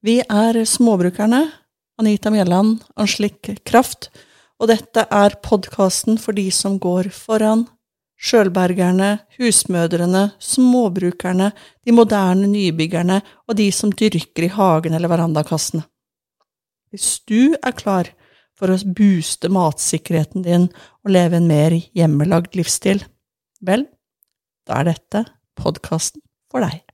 Vi er Småbrukerne, Anita Mjelland, Anslik Kraft, og dette er podkasten for de som går foran. Sjølbergerne, husmødrene, småbrukerne, de moderne nybyggerne og de som dyrker i hagen eller verandakassene. Hvis du er klar for å booste matsikkerheten din og leve en mer hjemmelagd livsstil, vel, da er dette podkasten for deg.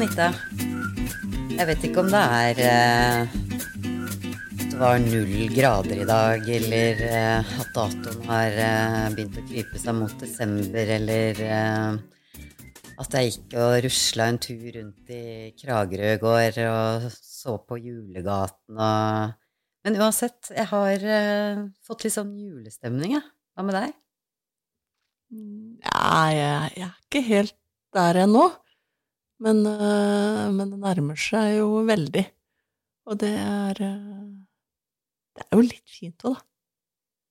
Anita. Jeg vet ikke om det er eh, Det var null grader i dag, eller eh, at datoen har eh, begynt å krype seg mot desember, eller eh, at jeg gikk og rusla en tur rundt i Kragerø i og så på Julegaten og Men uansett, jeg har eh, fått litt sånn julestemning, jeg. Hva med deg? Ja, jeg, jeg er ikke helt der ennå. Men, øh, men det nærmer seg jo veldig. Og det er øh, Det er jo litt fint òg, da.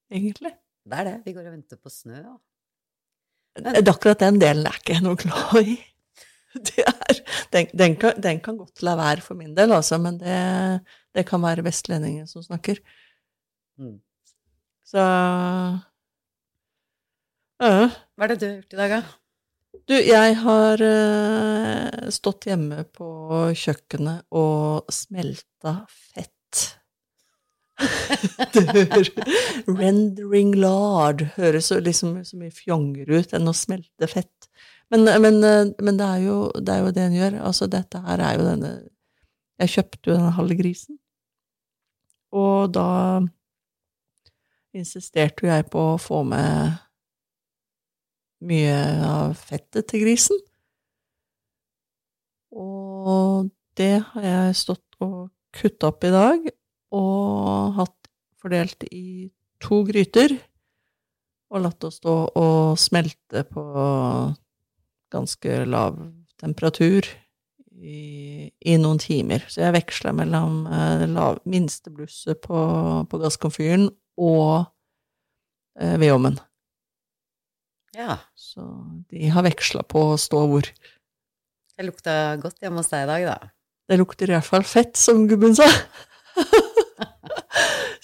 Egentlig. Det er det. Vi går og venter på snø. Ja. Det er Akkurat den delen er ikke jeg noe glad i. Det er, den, den, kan, den kan godt la være for min del, altså, men det, det kan være vestlendingen som snakker. Mm. Så ja. Hva er det du har gjort i dag, da? Du, jeg har eh, stått hjemme på kjøkkenet og smelta fett. Du hører Rendering lard høres liksom så mye fjongere ut enn å smelte fett. Men, men, men det, er jo, det er jo det en gjør. Altså, dette her er jo denne Jeg kjøpte jo denne halve grisen, og da insisterte jo jeg på å få med mye av fettet til grisen. Og det har jeg stått og kutta opp i dag, og hatt fordelt i to gryter, og latt det stå og smelte på ganske lav temperatur i, i noen timer. Så jeg veksla mellom eh, lav, minsteblusset på, på gasskomfyren og eh, vedovnen. Ja. Så de har veksla på å stå hvor. Det lukta godt hjemme hos deg i dag, da. Det lukter i hvert fall fett, som gubben sa.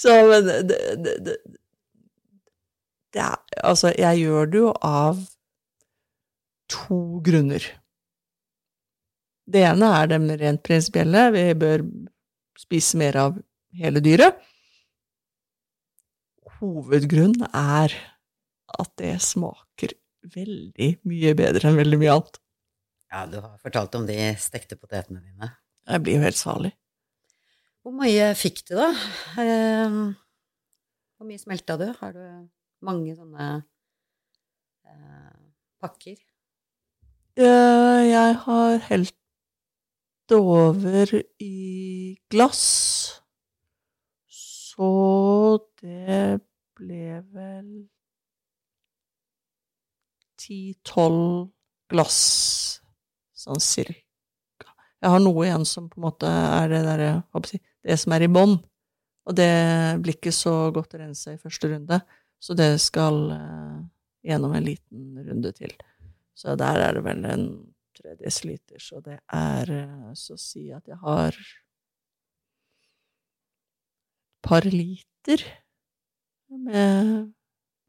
Så, men det, det, det, det er Altså, jeg gjør det jo av to grunner. Det ene er det rent prinsipielle. Vi bør spise mer av hele dyret. Hovedgrunnen er at det smaker veldig mye bedre enn veldig mye annet. Ja, du har fortalt om de stekte potetene dine. Jeg blir jo helt salig. Hvor mye fikk du, da? Eh, Hvor mye smelta du? Har du mange sånne eh, pakker? Eh, Jeg har helt det over i glass, så det ble vel ti-tolv glass, sånn cirka. Jeg har noe igjen som på en måte er det derre, det som er i bånn. Og det blir ikke så godt rensa i første runde, så det skal eh, gjennom en liten runde til. Så der er det vel en tre desiliter, så det er eh, så å si at jeg har et par liter med,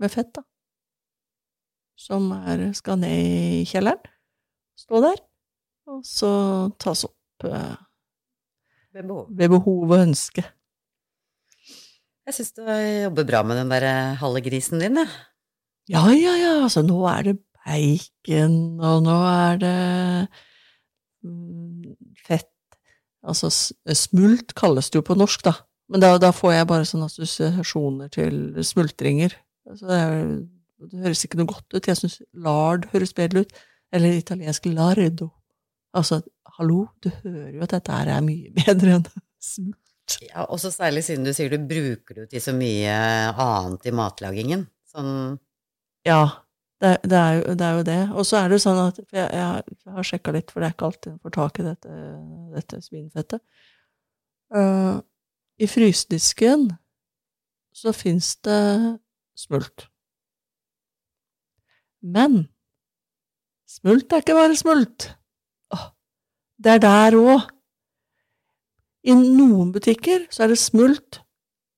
med fett, da. Som er, skal ned i kjelleren, stå der, og så tas opp eh, Ved behov. ved behov og ønske. Jeg syns du jobber bra med den der eh, halve grisen din, jeg. Ja, ja, ja, altså nå er det bacon, og nå er det mm, fett Altså smult kalles det jo på norsk, da. Men da, da får jeg bare sånne assosiasjoner til smultringer. Altså det, er, det høres ikke noe godt ut. Jeg syns lard høres bedre ut. Eller italiensk lardo. Altså, hallo, du hører jo at dette her er mye bedre enn smult. Ja, også særlig siden du sier du bruker det til så mye annet i matlagingen. Sånn Ja, det, det, er jo, det er jo det. Og så er det jo sånn at jeg, jeg, har- sjekka litt, for det er ikke alltid en får tak i dette, dette svinfettet. Uh, I frysedisken så fins det smult. Men smult er ikke bare smult. Åh, det er der òg. I noen butikker så er det smult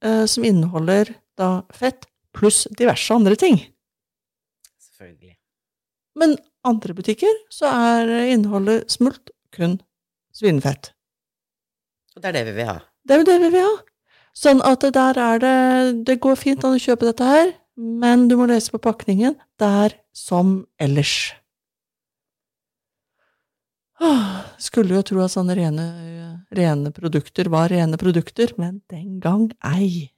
eh, som inneholder da fett pluss diverse andre ting. Selvfølgelig. Men andre butikker så er innholdet smult kun svinefett. Og det er det vi vil ha. Det er jo det vi vil ha. Sånn at der er det Det går fint an å kjøpe dette her, men du må lese på pakningen der som ellers. Åh, Skulle jo tro at sånne rene, rene produkter var rene produkter, men den gang ei.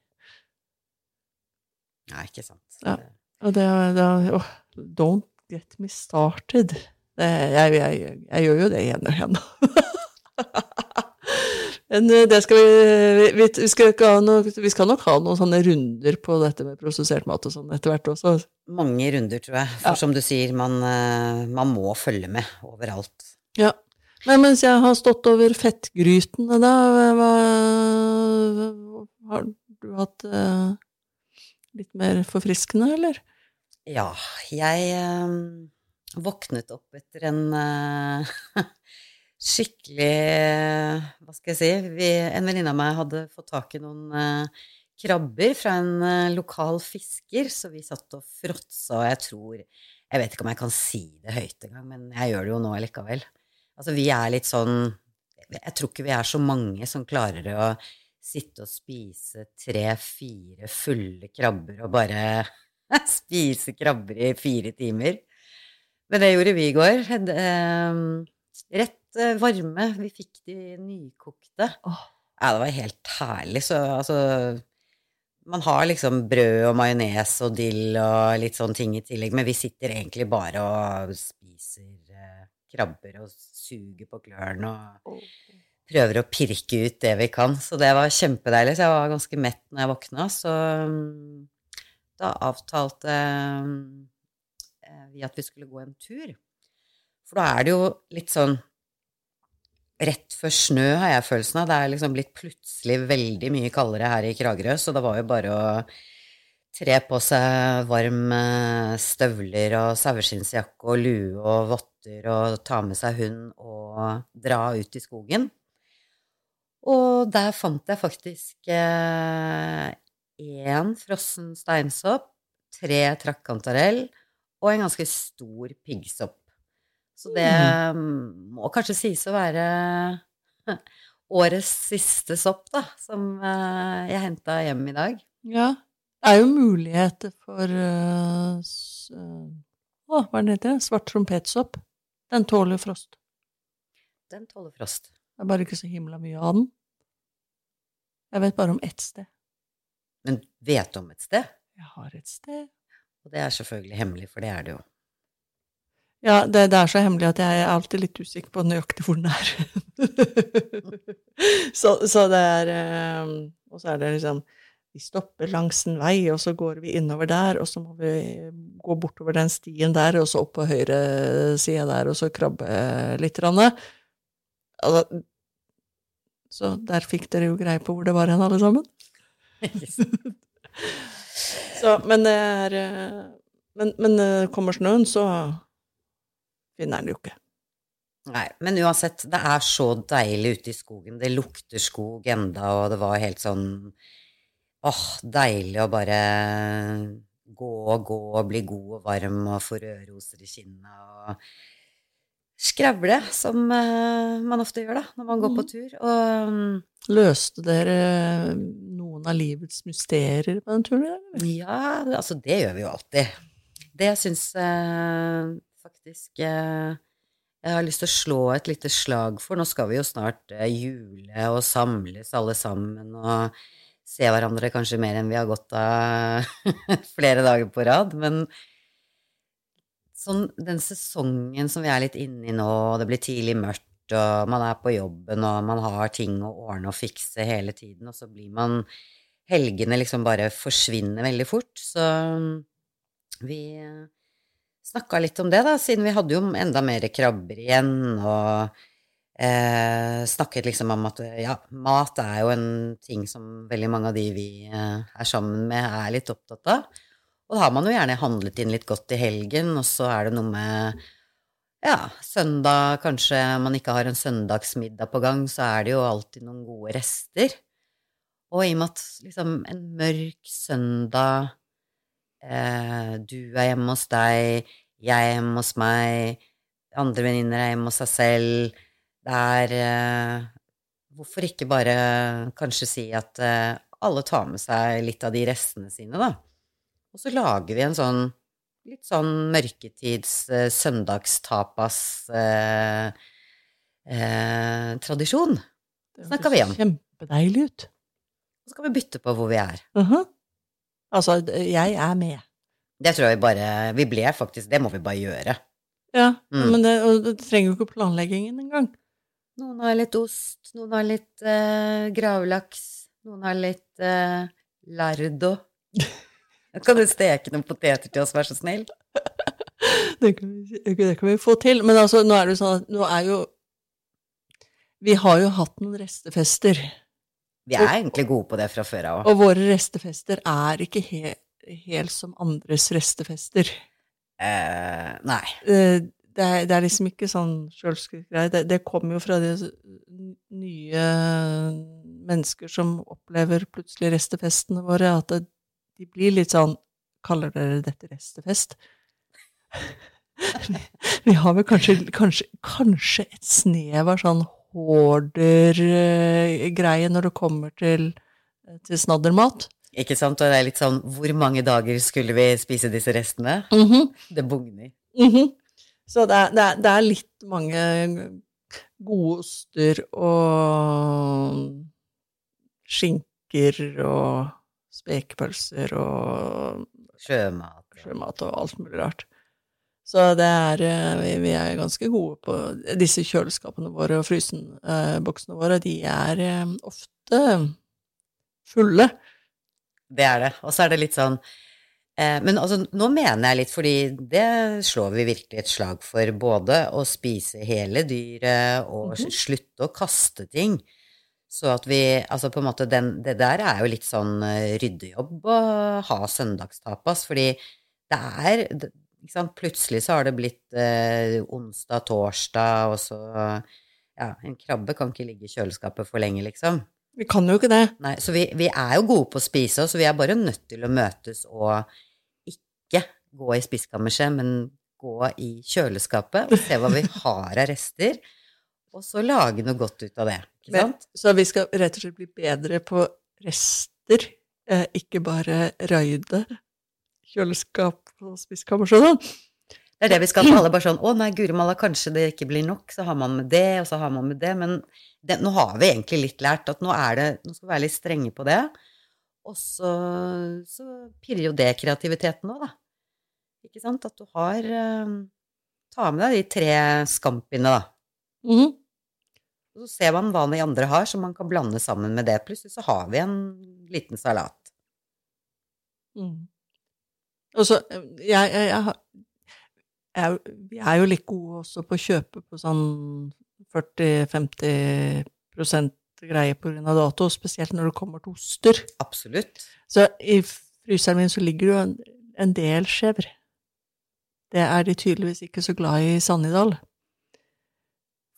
Nei, ikke sant. Ja. Og det, det oh, Don't get me started. Det, jeg, jeg, jeg, gjør jo det igjen og igjen. Men eh, det skal vi, vi, vi, skal noe, vi skal nok ha noen sånne runder på dette med prosessert mat og sånn etter hvert også. Mange runder, tror jeg. For Ja. som du sier, man, eh, man må følge med overalt. Ja. Men mens jeg har stått over fettgrytene, da, hva, har du hatt eh, litt mer forfriskende, eller? Ja, jeg eh, våknet opp etter en eh, skikkelig eh, Hva skal jeg si? Vi, en venninne av meg hadde fått tak i noen eh, krabber fra en eh, lokal fisker, så vi satt og fråtsa, og jeg tror Jeg vet ikke om jeg kan si det høyt engang, men jeg gjør det jo nå likevel. Altså, vi er litt sånn Jeg tror ikke vi er så mange som klarer å sitte og spise tre-fire fulle krabber og bare spise krabber i fire timer. Men det gjorde vi i går. Eh, Rett varme. Vi fikk de nykokte. Oh. Ja, det var helt herlig. Så altså Man har liksom brød og majones og dill og litt sånne ting i tillegg, men vi sitter egentlig bare og spiser eh, krabber og suger på klørne og prøver å pirke ut det vi kan. Så det var kjempedeilig. Så jeg var ganske mett når jeg våkna, så mm, da avtalte eh, vi at vi skulle gå en tur. For da er det jo litt sånn Rett før snø har jeg følelsen av. Det er liksom blitt plutselig veldig mye kaldere her i Kragerø, så det var jo bare å tre på seg varm eh, støvler og saueskinnsjakke og lue og votter og ta med seg hund og dra ut i skogen. Og der fant jeg faktisk én frossen steinsopp, tre trakkantarell og en ganske stor piggsopp. Så det mm, må kanskje sies å være årets siste sopp, da, som eh, jeg henta hjem i dag. Ja. Det er jo muligheter for eh, eh, Å, hva er den heter? Svart trompetsopp. Den tåler frost. Den tåler frost. Det er bare ikke så himla mye av den. Jeg vet bare om ett sted. Men vet du om et sted? Jeg har et sted. Og det er selvfølgelig hemmelig, for det er det jo. Ja, det, det er så hemmelig at jeg er alltid litt usikker på nøyaktig hvor den er. så, så det er eh, Og så er det liksom Vi stopper langs en vei, og så går vi innover der, og så må vi gå bortover den stien der, og så opp på høyre side der, og så krabbe litt. Altså, så der fikk dere jo greie på hvor det var hen, alle sammen. Så, men det er eh, Men, men eh, kommer snøen, så finner den jo ikke. Nei, men uansett, det er så deilig ute i skogen. Det lukter skog enda, og det var helt sånn åh, deilig å bare gå og gå og bli god og varm og få rødroser i kinnet og skravle, som eh, man ofte gjør da, når man går på tur. Og mm, Løste dere noen av livets mysterier på den turen? Eller? ja, altså det gjør vi jo alltid. Det syns jeg faktisk eh, jeg har lyst til å slå et lite slag for. Nå skal vi jo snart eh, jule og samles alle sammen og se hverandre kanskje mer enn vi har gått av flere dager på rad. Men sånn den sesongen som vi er litt inne i nå, og det blir tidlig mørkt, og man er på jobben, og man har ting å ordne og fikse hele tiden, og så blir man Helgene liksom bare forsvinner veldig fort, så vi snakka litt om det, da, siden vi hadde jo enda mer krabber igjen, og eh, snakket liksom om at ja, mat er jo en ting som veldig mange av de vi eh, er sammen med, er litt opptatt av. Og da har man jo gjerne handlet inn litt godt i helgen, og så er det noe med ja, søndag, kanskje man ikke har en søndagsmiddag på gang, så er det jo alltid noen gode rester. Og i og med at liksom en mørk søndag eh, Du er hjemme hos deg, jeg er hjemme hos meg, andre venninner er hjemme hos seg selv Det er eh, Hvorfor ikke bare kanskje si at eh, alle tar med seg litt av de restene sine, da? Og så lager vi en sånn litt sånn mørketids eh, søndagstapas eh, eh. Snakker vi om. Kjempedeilig ut. Så skal vi bytte på hvor vi er. Mhm. Altså, jeg er med. Det tror jeg vi bare Vi ble faktisk Det må vi bare gjøre. Ja, Mm. men det, og det trenger jo ikke planleggingen engang. Noen har litt ost, noen har litt eh, gravlaks, noen har litt eh, lardo. Kan du steke noen poteter til oss, vær så snill? Det kan, vi, det kan vi få til. Men altså, nå er det jo sånn at nå er jo Vi har jo hatt noen restefester, Vi er egentlig gode på det fra før av og våre restefester er ikke he, helt som andres restefester. Eh, nei. Eh, Det er, det er liksom ikke sånn sjølskryt greie. Det, det kommer jo fra de nye mennesker som opplever plutselig restefestene våre, at det, de blir litt sånn Kaller dere dette restefest? Vi har vel kanskje, kanskje, kanskje et snev av sånn hoarder-greie når det kommer til, til snaddermat. Ikke sant? Og det er litt sånn Hvor mange dager skulle vi spise disse restene? Det bugner. Mhm. Så det er, det, er, det er litt mange gode oster og skinker og spekepølser og Sjømat. sjømat og alt mulig rart. Så det er eh, Vi, er ganske gode på Disse kjøleskapene våre og frysenboksene våre, de er eh, ofte fulle. Det er det. Og så er det litt sånn eh, Men altså, nå mener jeg litt, fordi det slår vi virkelig et slag for. Både å spise hele dyret og Mhm. slutte å kaste ting. Så at vi Altså, på en måte, den, det der er jo litt sånn eh, ryddejobb å ha søndagstapas, fordi det er? Plutselig så har det blitt eh, onsdag, torsdag, og så Ja, en krabbe kan ikke ligge i kjøleskapet for lenge, liksom. Vi kan jo ikke det. Nei, så vi, vi er jo gode på å spise, så vi er bare nødt til å møtes og ikke gå i spiskammerset, men gå i kjøleskapet og se hva vi har av rester, og så lage noe godt ut av det. Ikke Men- sant? Så vi skal rett og slett bli bedre på rester, eh, ikke bare røyde kjøleskap og spiskammer sånn. Det er det vi skal for alle, bare sånn å nei, guri malla, kanskje det ikke blir nok, så har man med det, og så har man med det, men det, nå har vi egentlig litt lært at nå det, nå skal vi være litt strenge på det, og så, så pirrer jo det kreativiteten òg, da. Ikke sant? At du har eh, Ta med deg de tre skampene, da. Mhm. Og så ser man hva de andre har, som man kan blande sammen med det. Plutselig så har vi en liten salat. Mm. Og så, eh, jeg, jeg, jeg, har- jeg, er jo litt god også på å kjøpe på sånn 40-50% greie av dato, spesielt når det kommer til oster. Absolutt. Så i fryseren min så ligger det jo en, en del skjever. Det er de tydeligvis ikke så glad i i Sannidal.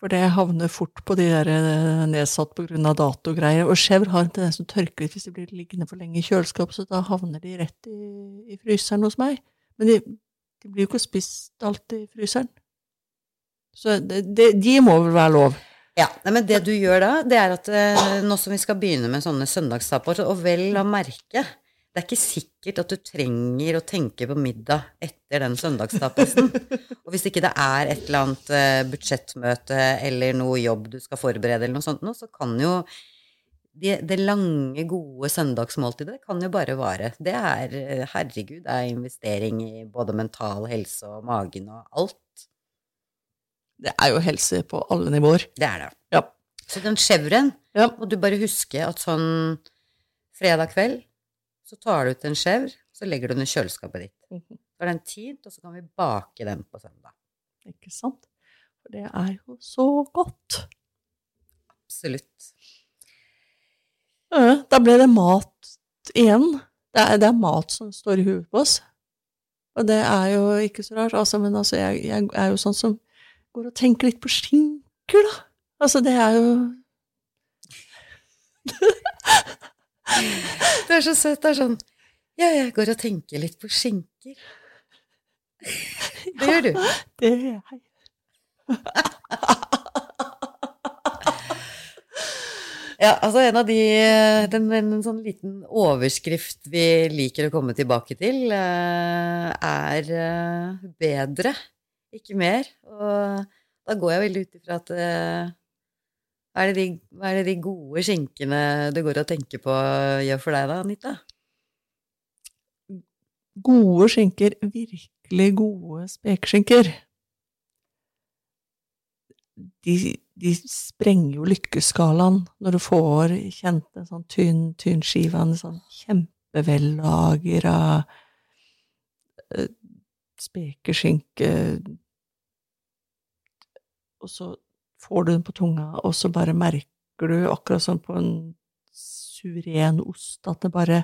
For det havner fort på de der eh, nedsatt av datogreier. Og skjevr har en tendens til å tørke litt hvis de blir liggende for lenge i kjøleskapet, så da havner de rett i, i fryseren hos meg. Men de, de blir jo ikke spist alltid i fryseren. Så det, det, de må vel være lov. Ja, men det du gjør da, det er at eh, nå som vi skal begynne med sånne søndagstaper, og vel å merke, det er ikke sikkert at du trenger å tenke på middag etter den søndagstapasen. og hvis ikke det er et eller annet eh, budsjettmøte eller noe jobb du skal forberede eller noe sånt så kan jo det, det lange, gode søndagsmåltidet kan jo bare vare. Det er, eh, herregud, det er investering i både mental helse og magen og alt. Det er jo helse på alle nivåer. Det er det. Ja. Så den chevren Ja. må du bare huske at sånn fredag kveld, så tar du ut en chèvre, så legger du den i kjøleskapet ditt. Mhm. Så er den tid, og så kan vi bake den på søndag. Ikke sant? For det er jo så godt. Absolutt. Ja, Da ble det mat igjen. Det er, det er mat som står i huet på oss. Og det er jo ikke så rart. Altså, men altså, jeg, jeg er jo sånn som går og tenker litt på skinker, da. Altså, det er jo Det er så søtt. Det er sånn Ja, jeg går og tenker litt på skinker. Det gjør du. Det gjør jeg. Ja, altså en av de den, En sånn liten overskrift vi liker å komme tilbake til, eh, er eh, bedre, ikke mer. Og da går jeg veldig ut ifra at eh, hva er, de, hva er det de gode skinkene du går og tenker på, gjør for deg da, Anita? Gode skinker, virkelig gode spekeskinker, de, de sprenger jo lykkeskalaen når du får kjent en sånn tynn, tynn skive av en sånn kjempevellagra uh, spekeskinke Og så får du den på tunga, og så bare merker du, akkurat som på en suveren ost, at det bare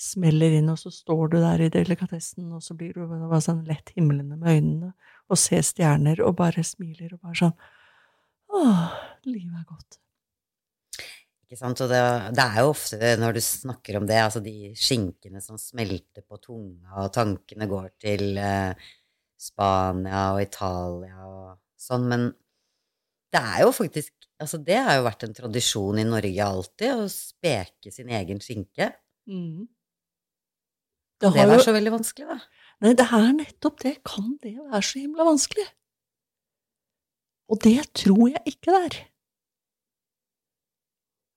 smeller inn, og så står du der i delikatessen, og så blir du bare sånn lett himlende med øynene og ser stjerner og bare smiler og bare sånn Åh, livet er godt. Ikke sant, og det, det, er jo ofte når du snakker om det, altså de skinkene som smelter på tunga, og tankene går til eh, Spania og Italia og sånn, men det er jo faktisk Altså, det har jo vært en tradisjon i Norge alltid, å speke sin egen skinke. Mm. Det, det var jo... så veldig vanskelig, da. Nei, det er nettopp det. Kan det være så himla vanskelig? Og det tror jeg ikke det er.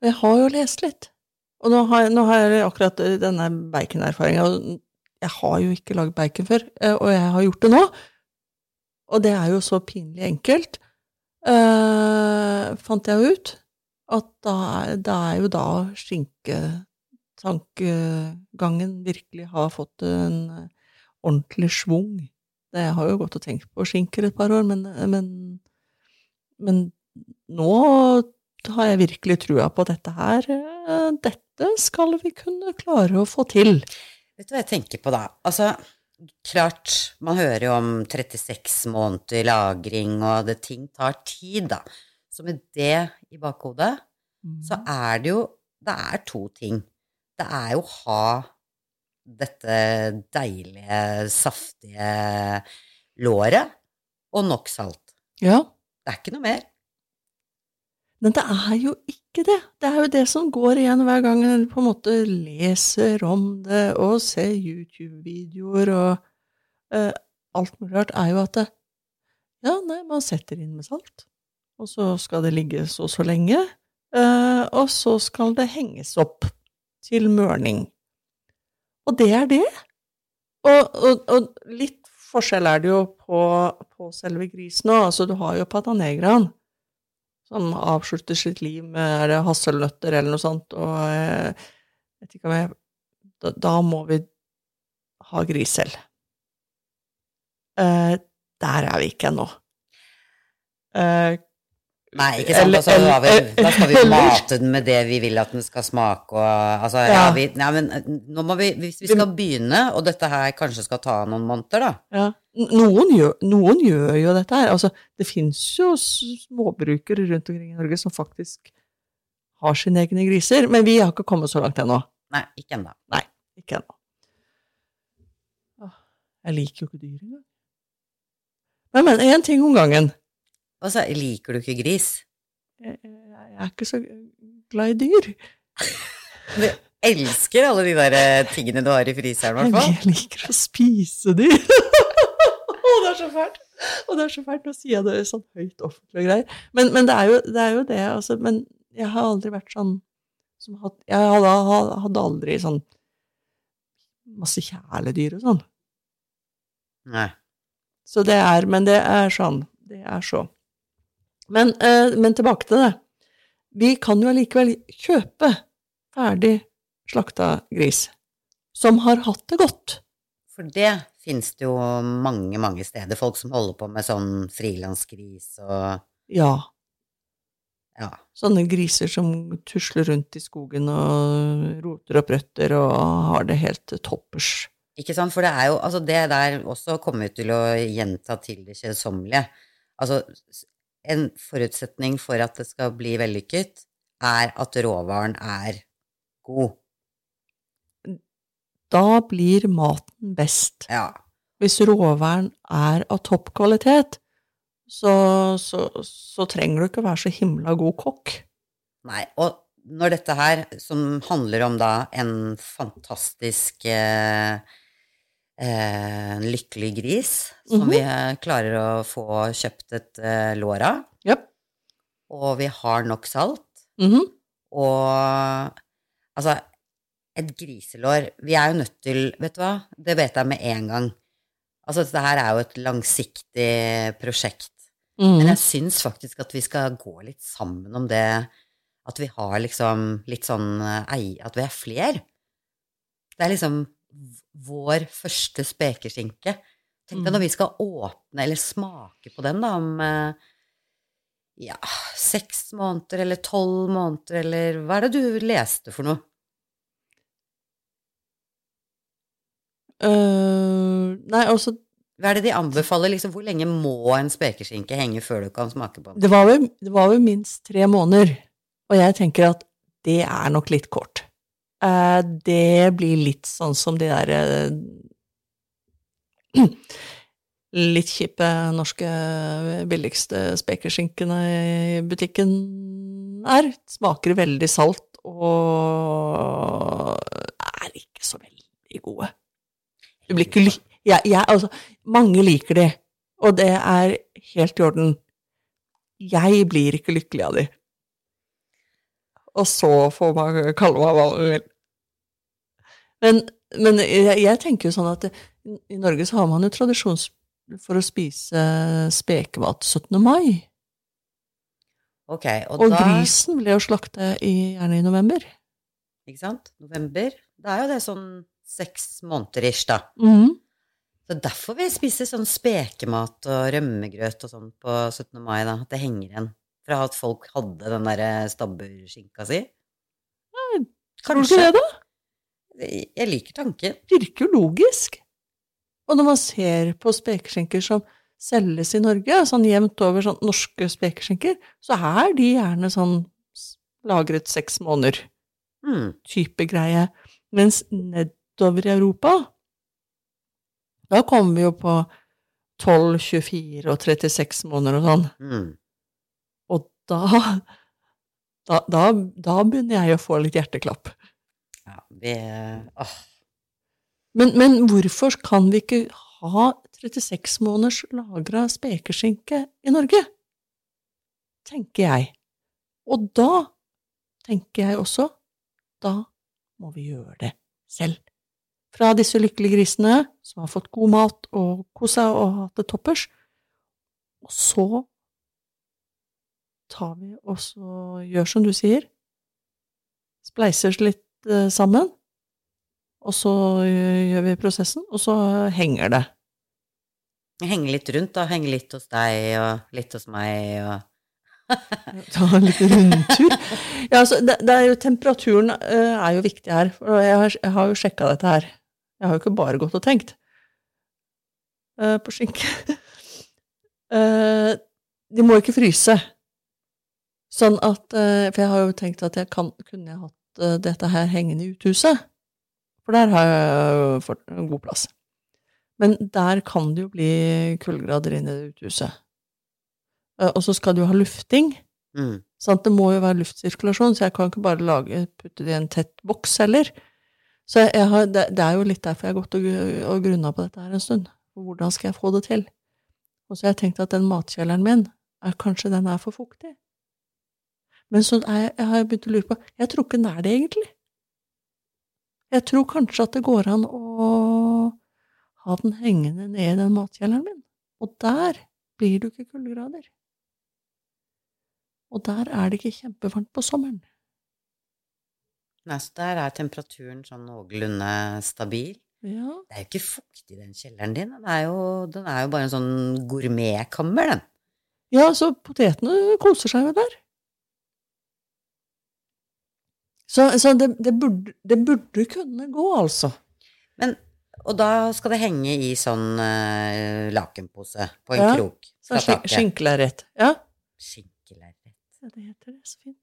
Jeg har jo lest litt. Og nå har, nå har jeg akkurat denne baconerfaringa, jeg har jo ikke lagd bacon før, eh, og jeg har gjort det nå. Og det er jo så pinlig enkelt, uh, fant jeg ut, at da det er jo da skinketankegangen virkelig har fått en ordentlig schwung. Jeg har jo gått og tenkt på skinker et par år, men, men men nå har jeg virkelig trua på dette her. Dette skal vi kunne klare å få til. Vet du hva jeg tenker på da? Altså, klart, man hører jo om 36 måneder lagring, og det ting tar tid, da. Så med det i bakhodet, mm. så er det jo Det er to ting. Det er jo å ha dette deilige, saftige låret og nok salt. Ja. Det er ikke noe mer. Men det er jo ikke det. Det er jo det som går igjen hver gang en på en måte leser om det og ser YouTube-videoer og uh, alt mulig rart, er jo at det, ja, nei, man setter inn med salt, og så skal det ligge så så lenge, uh, og så skal det henges opp til mørning. Og det er det. Og, og, og litt forskjell er det jo på, på selve grisen òg. Altså, du har jo patanegraen, som avslutter sitt liv med er det hasselnøtter eller noe sånt, og jeg eh, vet ikke om jeg Da, da må vi ha gris selv. Eh, der er vi ikke ennå. Eh, Nei, ikke sant. Altså, da, vi, da, skal vi mate den med det vi vil at den skal smake og altså, ja. Ja, vi, ja, men nå må vi Hvis vi skal begynne, og dette her kanskje skal ta noen måneder, da ja. Noen gjør, noen gjør jo dette her. Altså, det fins jo småbrukere rundt omkring i Norge som faktisk har sine egne griser, men vi har ikke kommet så langt ennå. Nei, ikke ennå. Nei, ikke ennå. Jeg liker jo ikke dyr engang. Men, men én ting om gangen. Altså, liker du ikke gris? Jeg, jeg er ikke så glad i dyr. Du elsker alle de der eh, tingene du har i fryseren, i hvert fall. Jeg liker å spise dyr. Er så fælt! Og det er så fælt, nå sier jeg det sånn høyt offentlig og greier. Men, men det, er jo, det, er jo, det altså. Men jeg har aldri vært sånn som had, Jeg hadde, hadde, aldri sånn masse kjæledyr og sånn. Nei. Så det er Men det er sånn. Det er så. Men, eh, men, tilbake til det. Vi kan jo allikevel kjøpe ferdig slakta gris som har hatt det godt. For det finnes det jo mange, mange steder. Folk som holder på med sånn frilansgris og Ja. Ja. Sånne griser som tusler rundt i skogen og roter opp røtter og har det helt toppers. Ikke sant? For det er jo Altså, det der også kommer til å gjenta til det kjedsommelige. Altså, en forutsetning for at det skal bli vellykket, er at råvaren er god. Da blir maten best. Ja. Hvis råværen er av topp kvalitet, så, så, så trenger du ikke være så himla god kokk. Nei, og når dette her, som handler om da en fantastisk eh, eh, lykkelig gris, som Mhm. vi eh, klarer å få kjøpt et eh, lår av, Yep. og vi har nok salt, Mhm. og altså, et griselår Vi er jo nødt til Vet du hva, det vet jeg med en gang. Altså, dette her er jo et langsiktig prosjekt. Men Mhm. jeg syns faktisk at vi skal gå litt sammen om det at vi har liksom litt sånn eh. At vi er fler. Det er liksom vår første spekeskinke. Tenk deg Mm. når vi skal åpne eller smake på den da om eh, ja, seks måneder eller tolv måneder eller Hva er det du leste for noe? Øh, nei, altså, Hva er det de anbefaler? Liksom, hvor lenge må en spekeskinke henge før du kan smake på den? det var, vel, det var vel minst tre måneder, og jeg tenker at det er nok litt kort. Uh, det blir litt sånn som de der uh, litt kjipe norske billigste spekerskinkene i butikken er. Smaker veldig salt og er ikke så veldig gode. Du blir ikke ly... Ja, jeg, altså, mange liker de, og det er helt i orden. Jeg blir ikke lykkelig av de. Og så får man kalle meg hva man vil. Men, men jeg, jeg tenker jo sånn at i Norge så har man jo tradisjon for å spise spekemat 17. mai. Okay, og, Og da grisen ble jo slakta gjerne i november. Ikke sant? November. Da er jo det sånn seks måneder ish, da. Mm. Så derfor vi spiser sånn spekemat og rømmegrøt og sånn på 17. mai, da. At det henger igjen. Fra at folk hadde den derre stabburskinka si. Tror du det, da? Jeg liker tanken. Virker jo logisk. Og når man ser på spekeskinker som selges i Norge, sånn jevnt over sånn norske spekeskinker, så er de gjerne sånn lagret seks måneder Mm. type greie. Mens nedover i Europa, da kommer vi jo på 12, 24 og 36 måneder og sånn. Mm. Og da, da, da, da begynner jeg å få litt hjerteklapp. Ja, vi Åh. Men, men hvorfor kan vi ikke ha 36 måneders lagra spekeskinke i Norge? Tenker jeg. Og da tenker jeg også da må vi gjøre det selv. Fra disse lykkelige grisene som har fått god mat og kosa og hatt det toppers. Og så tar vi og så gjør som du sier, spleiser litt eh, sammen, og så eh, gjør vi prosessen, og så henger det. Henge litt rundt, da. Henge litt hos deg og litt hos meg og Ta en liten rundtur. Ja, altså, det, det er jo, temperaturen eh, er jo viktig her, for jeg har, jeg har jo sjekka dette her. Jeg har jo ikke bare gått og tenkt uh, på skinke. uh, de må ikke fryse. Sånn at uh, For jeg har jo tenkt at jeg kan, kunne jeg hatt dette her hengende i uthuset. For der har jeg fått en god plass. Men der kan det jo bli kuldegrader inne i uthuset. Og så skal du jo ha lufting. mm. Sant? Det må jo være luftsirkulasjon, så jeg kan ikke bare lage, putte det i en tett boks heller. Så jeg har, det, det er jo litt derfor jeg har gått og, og grunna på dette her en stund. Hvordan skal jeg få det til? Og så har jeg tenkt at den matkjelleren min, er, kanskje den er for fuktig. Men så jeg, jeg har begynt å lure på Jeg tror ikke den er det, egentlig. Jeg tror kanskje at det går an å ha den hengende ned i den matkjelleren min. Og der blir jo ikke kuldegrader. Og der er det ikke kjempevarmt på sommeren. Nei, så der er temperaturen sånn noenlunde stabil. Ja, Det er jo ikke fuktig, den kjelleren din. Den er jo, den er jo bare en sånn gourmetkammer, den. ja så potetene koser seg jo der. Så, så det, det, burde, det burde kunne gå, altså. Men, og da skal det henge i sånn uh, lakenpose på en Ja, krok. Så Skal taket. Skinkelerret. Ja. Skinkelerret. ja, det heter det. Så fint.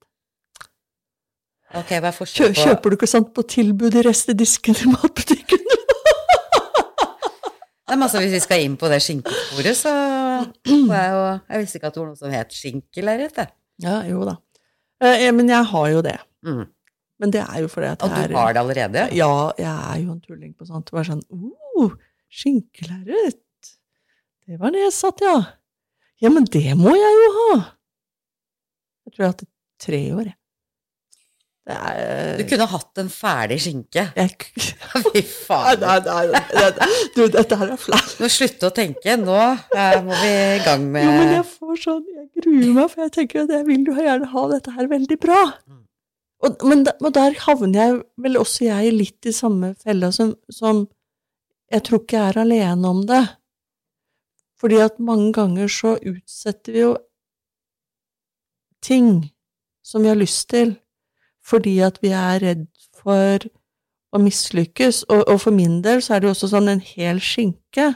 Ok, hva er forskjellen på kjøper du ikke sånt på tilbud i restedisken i matbutikken? Nei, men altså, Hvis vi skal inn på det skinkesporet, så jeg jo Jeg visste ikke at det var noe som het skinkelerret. jeg. Ja, jo da. Eh, men jeg har jo det. Mm. Men det er jo fordi at Og du har det allerede? Ja, jeg er jo en tulling på sånt. Bare sånn oh, Skinkelerret. Det var nedsatt, ja. Ja, men det må jeg jo ha. Jeg tror jeg har hatt det tre år, jeg. Er Du kunne hatt en ferdig skinke. jeg, Fy Nei, faen. nei, nei, nei, Du, dette her er flaut. Nå slutte å tenke. Nå eh, må vi i gang med Jo, men jeg får sånn Jeg gruer meg, for jeg tenker at jeg vil jo gjerne ha dette her veldig bra. Mm. Og, men da, og der havner jeg vel også jeg litt i samme fella som, som Jeg tror ikke jeg er alene om det. Fordi at mange ganger så utsetter vi jo ting som vi har lyst til, fordi at vi er redd for å mislykkes. Og, og for min del så er det jo også sånn en hel skinke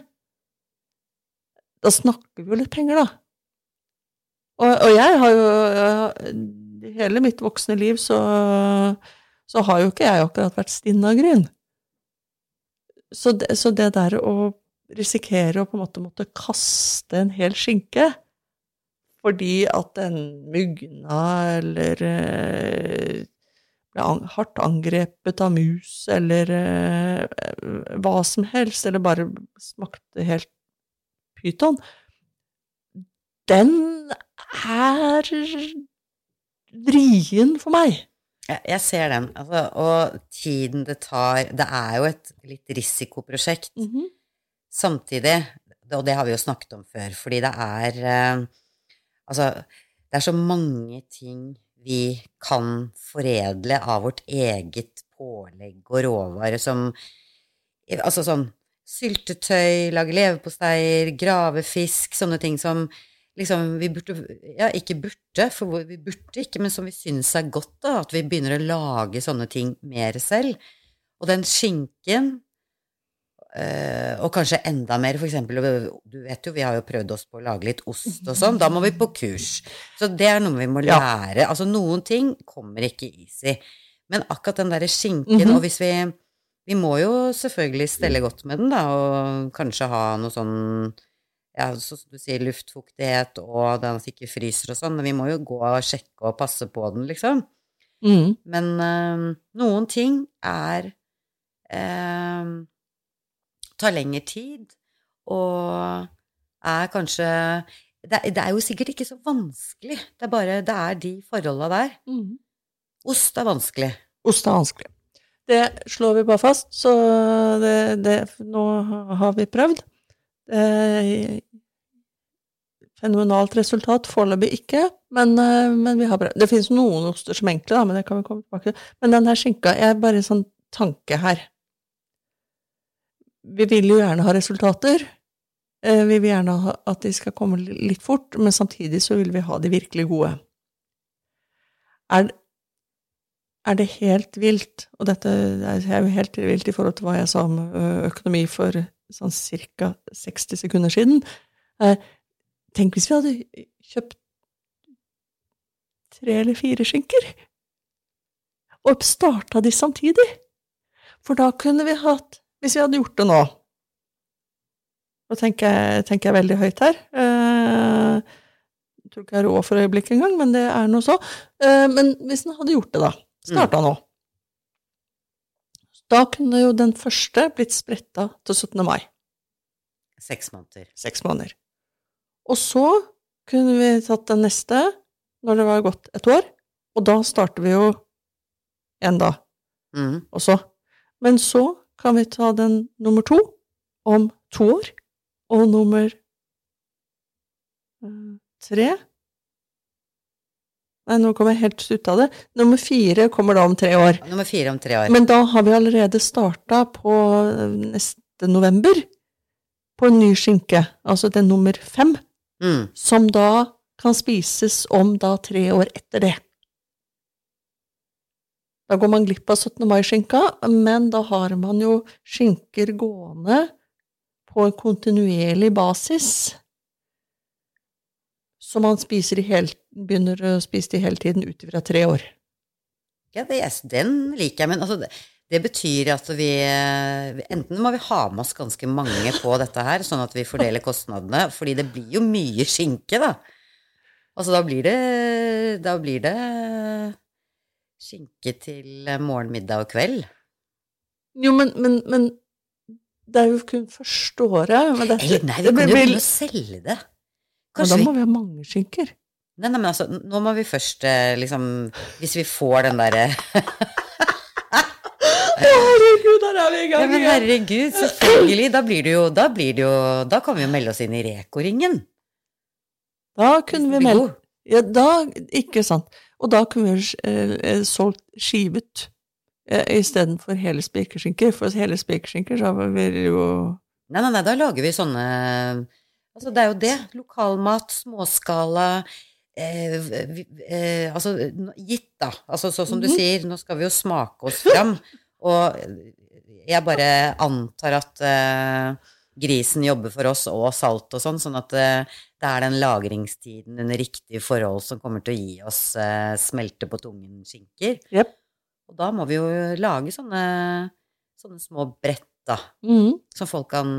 da snakker vi jo litt penger, da. Og, og jeg har jo jeg, Hele mitt voksne liv så, så har jo ikke jeg akkurat vært stinn gryn. Så det, så det der å risikere å på en måte måtte kaste en hel skinke fordi at den mugna eller eh, ble hardt angrepet av mus eller eh, hva som helst, eller bare smakte helt pyton, den er vrien for meg. Jeg, jeg ser den. Altså, og tiden det tar Det er jo et litt risikoprosjekt. Samtidig, og det har vi jo snakket om før, fordi det er eh, Altså, det er så mange ting vi kan foredle av vårt eget pålegg og råvare som Altså sånn syltetøy, lage leverposteier, grave fisk, sånne ting som liksom vi burde Ja, ikke burde, for vi burde ikke, men som vi syns er godt, da. At vi begynner å lage sånne ting mer selv. Og den skinken eh, og kanskje enda mer, for eksempel, du vet jo, vi har jo prøvd oss på å lage litt ost og sånn, da må vi på kurs. Så det er noe vi må Ja. lære. Altså, noen ting kommer ikke easy. Men akkurat den derre skinken, Mhm. og hvis vi Vi må jo selvfølgelig stelle godt med den, da, og kanskje ha noe sånn ja, som du sier, luftfuktighet og den at ikke fryser og sånn, men vi må jo gå og sjekke og passe på den, liksom. Mm. Men uh, noen ting er eh, tar lengre tid, og er kanskje det, det er jo sikkert ikke så vanskelig, det er bare det er de forholda der. Mm. Ost er vanskelig. Ost er vanskelig. Det slår vi bare fast, så det, det, nå har vi prøvd. Eh, fenomenalt resultat foreløpig ikke, men, men vi har prøvd. Det finnes noen oster som enkle, da, men det kan vi komme tilbake til. Men den her skinka er bare en sånn tanke her. Vi vil jo gjerne ha resultater. Eh, Vi vil gjerne ha at de skal komme litt fort, men samtidig så vil vi ha de virkelig gode. Er, er det helt vilt, og dette er jo helt vilt i forhold til hva jeg sa om økonomi for sånn ca. 60 sekunder siden eh, Tenk hvis vi hadde kjøpt tre eller fire skinker, og starta de samtidig. For da kunne vi hatt Hvis vi hadde gjort det nå Nå tenker tenker jeg veldig høyt her. Eh, jeg tror ikke jeg har råd for øyeblikket engang, men det er noe så. Eh, men hvis en hadde gjort det, da. Starta nå. Da kunne jo den første blitt spretta til 17. mai. Seks måneder. Seks måneder. Og så kunne vi tatt den neste når det var gått et år, og da starter vi jo en da Mhm. også. Men så kan vi ta den nummer to om to år, og nummer eh, tre Nei, nå kommer jeg helt ut av det. Nummer fire kommer da om tre år. Nummer fire om tre år. Men da har vi allerede starta på eh, neste november på en ny skinke, altså den nummer fem, Mm. som da kan spises om da tre år etter det. Da går man glipp av 17. mai-skinka, men da har man jo skinker gående på en kontinuerlig basis. Som man i hel, begynner å spise det hele tiden ut fra tre år. Ja, det, den liker jeg, men altså det, det betyr at vi Enten må vi ha med oss ganske mange på dette her, sånn at vi fordeler kostnadene, fordi det blir jo mye skinke, da. Altså da blir det Da blir det skinke til morgen, middag og kveld. Jo, men, men, men det er jo kun første året. Men dette, Eller nei, vi kan jo begynne å selge det. Kanskje men da må vi ha mange skinker. Nei, nei, men altså, nå må vi først eh, liksom Hvis vi får den derre Herregud, der er vi i gang ja, men herregud, selvfølgelig. Da blir det jo Da, blir det jo, da kan vi jo melde oss inn i Reko-ringen. Da kunne vi melde ja, da, Ikke sant. Og da kunne vi eh, eh, solgt skivet eh, istedenfor hele spekeskinker, For hele spekeskinker så vil vi jo Nei, nei, nei, da lager vi sånne Altså, det er jo det. Lokalmat, småskala eh, eh, Altså, gitt, da. Altså, sånn som du mhm. sier, nå skal vi jo smake oss fram. Og jeg bare antar at eh, grisen jobber for oss, og salt og sånn, sånn at det er den lagringstiden under riktige forhold som kommer til å gi oss eh, smelte på tungen-skinker. Yep. Og da må vi jo lage sånne, sånne små brett, da, mm. som folk kan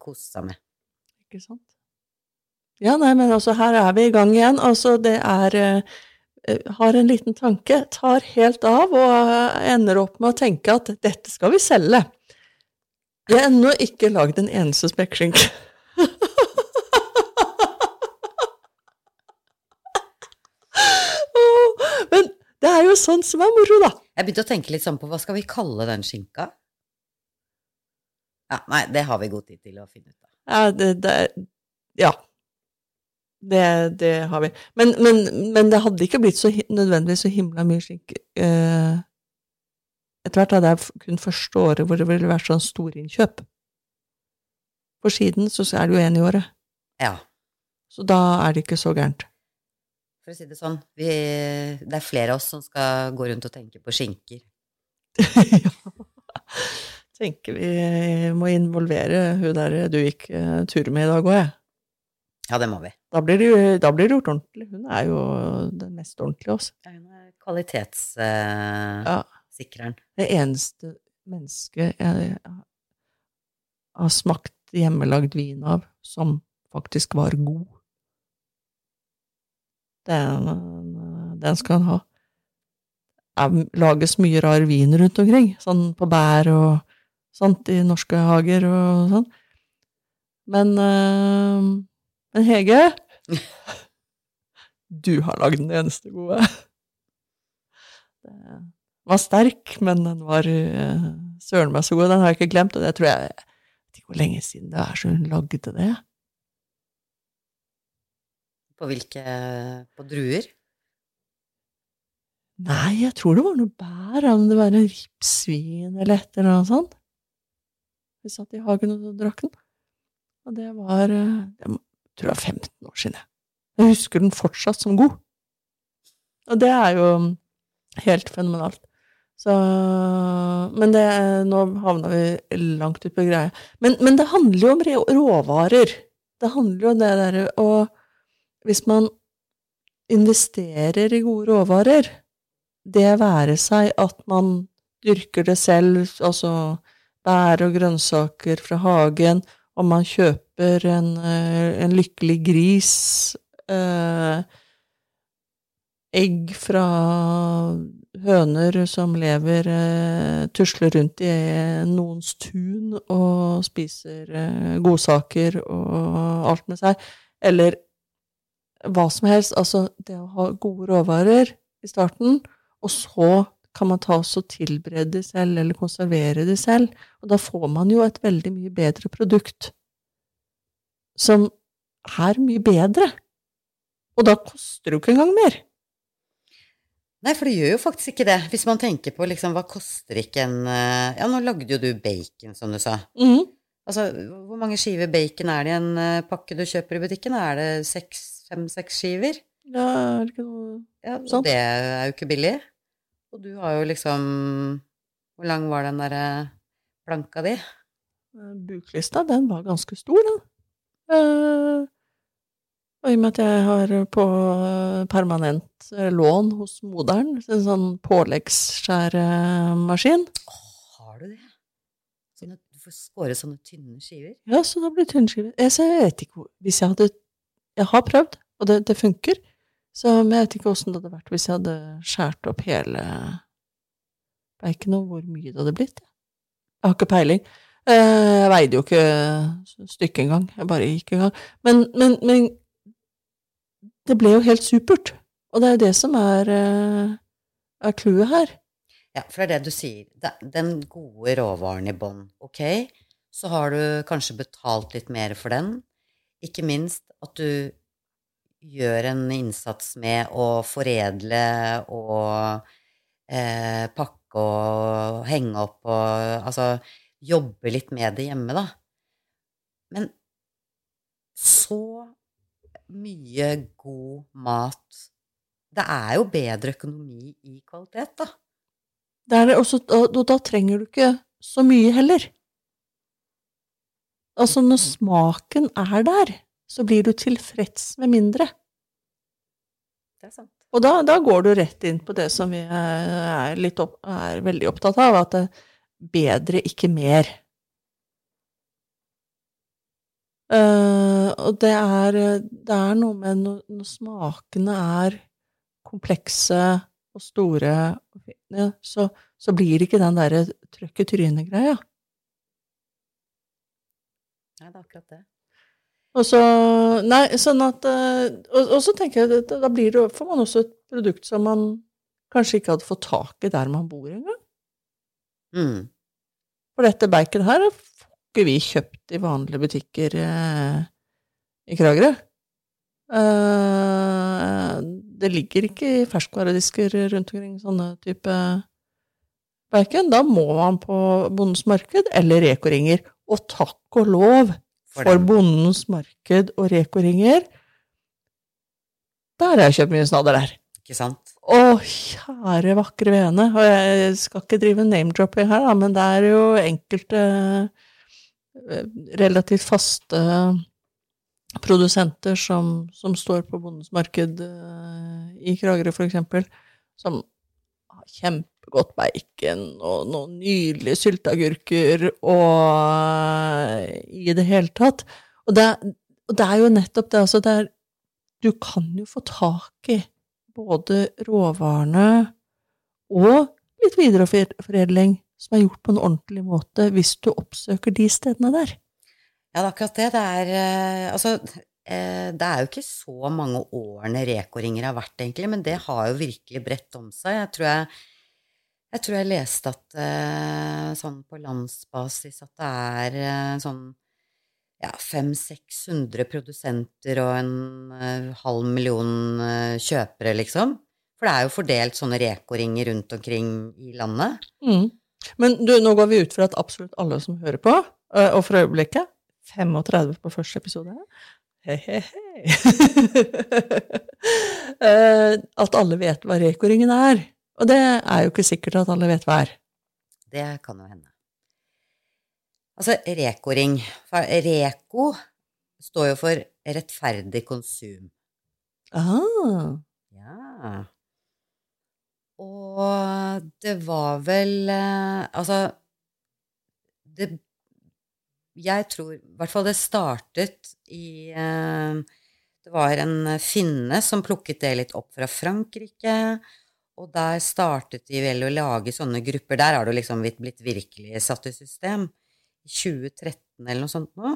kose seg med. Ikke sant. Ja, nei, men altså, her er vi i gang igjen. Altså, det er Eh, har en liten tanke, tar helt av og eh, ender opp med å tenke at dette skal vi selge. Jeg har ennå ikke lagd en eneste spekkskinke. Men det er jo sånn som er moro, da. Jeg begynte å tenke litt sånn på hva skal vi kalle den skinka? Ja, nei, det har vi god tid til å finne ut av. Ja, det, det, ja. Det, det har vi. Men, men, men, det hadde ikke blitt så nødvendigvis så himla mye skinke. eh, Etter hvert hadde jeg kun første året hvor det ville vært sånn storinnkjøp. For siden så er det jo én i året. Ja. Så da er det ikke så gærent. For å si det sånn, vi, det er flere av oss som skal gå rundt og tenke på skinker. ja. Tenker vi må involvere hun der du gikk uh, tur med i dag òg, jeg. Ja, det må vi. Da blir, det, da blir det gjort ordentlig. Hun er jo den mest ordentlige også. Ja, hun er kvalitetssikreren. Uh, ja. Det eneste mennesket jeg har smakt hjemmelagd vin av som faktisk var god. Den, den skal han ha. Det lages mye rar vin rundt omkring, sånn på bær og sånt i norske hager og sånn. Men øh, men Hege, du har lagd den eneste gode. Den var sterk, men den var øh, søren meg så god. Den har jeg ikke glemt, og det tror jeg Jeg vet ikke hvor lenge siden det er så hun lagde det. På hvilke På druer? Nei, jeg tror det var noe bær, om det var en ripsvin eller et eller annet sånt. Vi satt i hagen og drakk den. Og det var Jeg tror det var 15 år siden. Jeg husker den fortsatt som god. Og det er jo helt fenomenalt. Så Men det Nå havna vi langt ut på greia. Men, men, det handler jo om råvarer. Det handler jo om det derre Og hvis man investerer i gode råvarer, det være seg at man dyrker det selv, altså bær og grønnsaker fra hagen, om man kjøper en, eh, en lykkelig gris, eh, egg fra høner som lever eh, tusler rundt i noens tun og spiser eh, godsaker og alt med seg, eller hva som helst. Altså, det å ha gode råvarer i starten, og så kan man ta oss og tilberede det selv, eller konservere det selv. Og da får man jo et veldig mye bedre produkt, som er mye bedre. Og da koster det jo ikke engang mer. Nei, for det gjør jo faktisk ikke det. Hvis man tenker på liksom, hva koster ikke en eh, Ja, nå lagde jo du bacon, som du sa. Mm. Altså, hvor mange skiver bacon er det i en eh, pakke du kjøper i butikken? Er det fem-seks skiver? Ja, er det ikke noe ja, sånt? Det er jo ikke billig. Og du har jo liksom Hvor lang var den derre planka di? Eh, Buklista, den var ganske stor, den. Uh, og i og med at jeg har på eh, permanent eh, lån hos moderen, en sånn påleggsskjæremaskin, Har du det? Sånne, du får skåre sånne tynne skiver? ja, så da blir det tynnskiver. Jeg, så jeg vet ikke Hvis jeg hadde Jeg har prøvd, og det, det funker, så men jeg vet ikke åssen det hadde vært hvis jeg hadde skåret opp hele bacon, og hvor mye det hadde blitt. Jeg har ikke peiling. Eh, Jeg veide jo ikke stykket engang. Jeg bare gikk i gang. Men, men, men det ble jo helt supert. Og det er jo det som er, eh, clouet her. Ja, for det er det du sier. Den gode råvaren i bånn, ok, så har du kanskje betalt litt mer for den. Ikke minst at du gjør en innsats med å foredle og eh, pakke og henge opp og altså jobbe litt med det hjemme, da. Men så mye god mat Det er jo bedre økonomi i kvalitet, da. Det er det også, og da trenger du ikke så mye heller. Altså, når smaken er der, så blir du tilfreds med mindre. Det er sant. Og da, da går du rett inn på det som vi er, er, opp, er veldig opptatt av, at det er bedre, ikke mer. Uh, og det er, det er noe med når, når smakene er komplekse og store, så, så blir det ikke den derre trøkk i trynet-greia. Nei, det er akkurat det. Og så, nei, sånn at, eh, og, og så tenker jeg at da blir det, får man også et produkt som man kanskje ikke hadde fått tak i der man bor engang. Mm. For dette bacon her får ikke vi kjøpt i vanlige butikker eh, i Kragerø. Eh, det ligger ikke i ferskvaredisker rundt omkring sånne type bacon. Da må man på Bondens marked eller Reko-ringer. Og takk og lov For for. Bondens marked og Reko-ringer. Der har jeg kjøpt mye snadder der. Ikke sant? Å, kjære vakre vene. Og jeg skal ikke drive name-dropping her, da, men det er jo enkelte eh, relativt faste produsenter som, som står på Bondens marked eh, i Kragerø, for eksempel, som har kjempegodt bacon og noen nydelige sylteagurker og i det hele tatt. Og det, og det er jo nettopp det, altså det er Du kan jo få tak i både råvarene og litt videreforedling som er gjort på en ordentlig måte, hvis du oppsøker de stedene der. Ja, det er akkurat det. Det er eh, Altså, eh, det er jo ikke så mange årene Reko-ringer har vært, egentlig, men det har jo virkelig bredt om seg. Jeg tror jeg, jeg, tror jeg leste at eh, sånn på landsbasis at det er eh, sånn ja, 500-600 produsenter og en eh, halv million kjøpere, liksom. For det er jo fordelt sånne Reko-ringer rundt omkring i landet. Mm. Men du, nå går vi ut fra at absolutt alle som hører på, og for øyeblikket 35 på første episode Hei, hei, hei. At alle vet hva Reko-ringen er. Og det er jo ikke sikkert at alle vet hva er. Det kan jo hende. Altså, Reko-ring. Reko står jo for rettferdig konsum. Ah. Ja. Og det var vel eh, Altså det, Jeg tror I hvert fall det startet i eh, Det var en finne som plukket det litt opp fra Frankrike. Og der startet de vel å lage sånne grupper. Der har det liksom blitt, blitt virkelig satt i system. I 2013 eller noe sånt nå.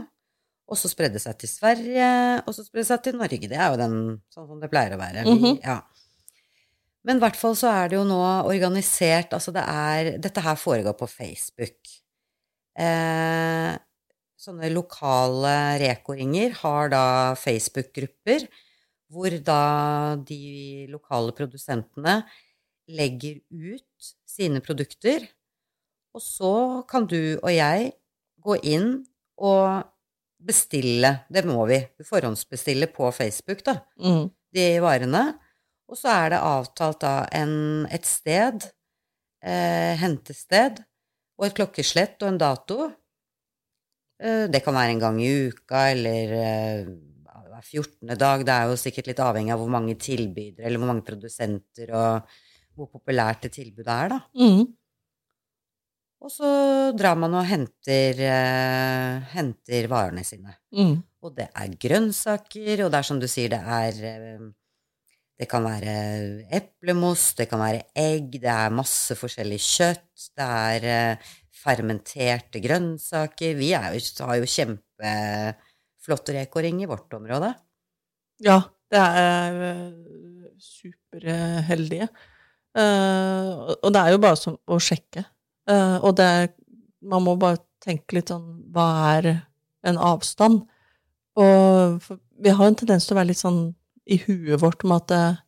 Og så spredde det seg til Sverige, og så spredde det seg til Norge. Det er jo den, sånn som det pleier å være. Mm -hmm. ja. Men i hvert fall så er det jo nå organisert Altså det er Dette her foregår på Facebook. Eh, sånne lokale Reko-ringer har da Facebook-grupper hvor da de lokale produsentene legger ut sine produkter, og så kan du og jeg gå inn og bestille, det må vi, forhåndsbestille på Facebook, da, Mm. de varene. Og så er det avtalt da en, et sted eh, hentested og et klokkeslett og en dato. Eh, det kan være en gang i uka eller eh, hver 14. dag. Det er jo sikkert litt avhengig av hvor mange tilbydere eller hvor mange produsenter og hvor populært det tilbudet er, da. Mm. Og så drar man og henter, eh, henter varene sine. Mm. Og det er grønnsaker, og det er som du sier, det er eh, Det kan være eplemos, det kan være egg, det er masse forskjellig kjøtt, det er eh, fermenterte grønnsaker. Vi jo, har jo kjempeflott rekoring i vårt område. Ja, det er eh, superheldige. Eh, og det er jo bare som å sjekke. Uh, og det er Man må bare tenke litt sånn Hva er en avstand? Og vi har en tendens til å være litt sånn i huet vårt med at eh,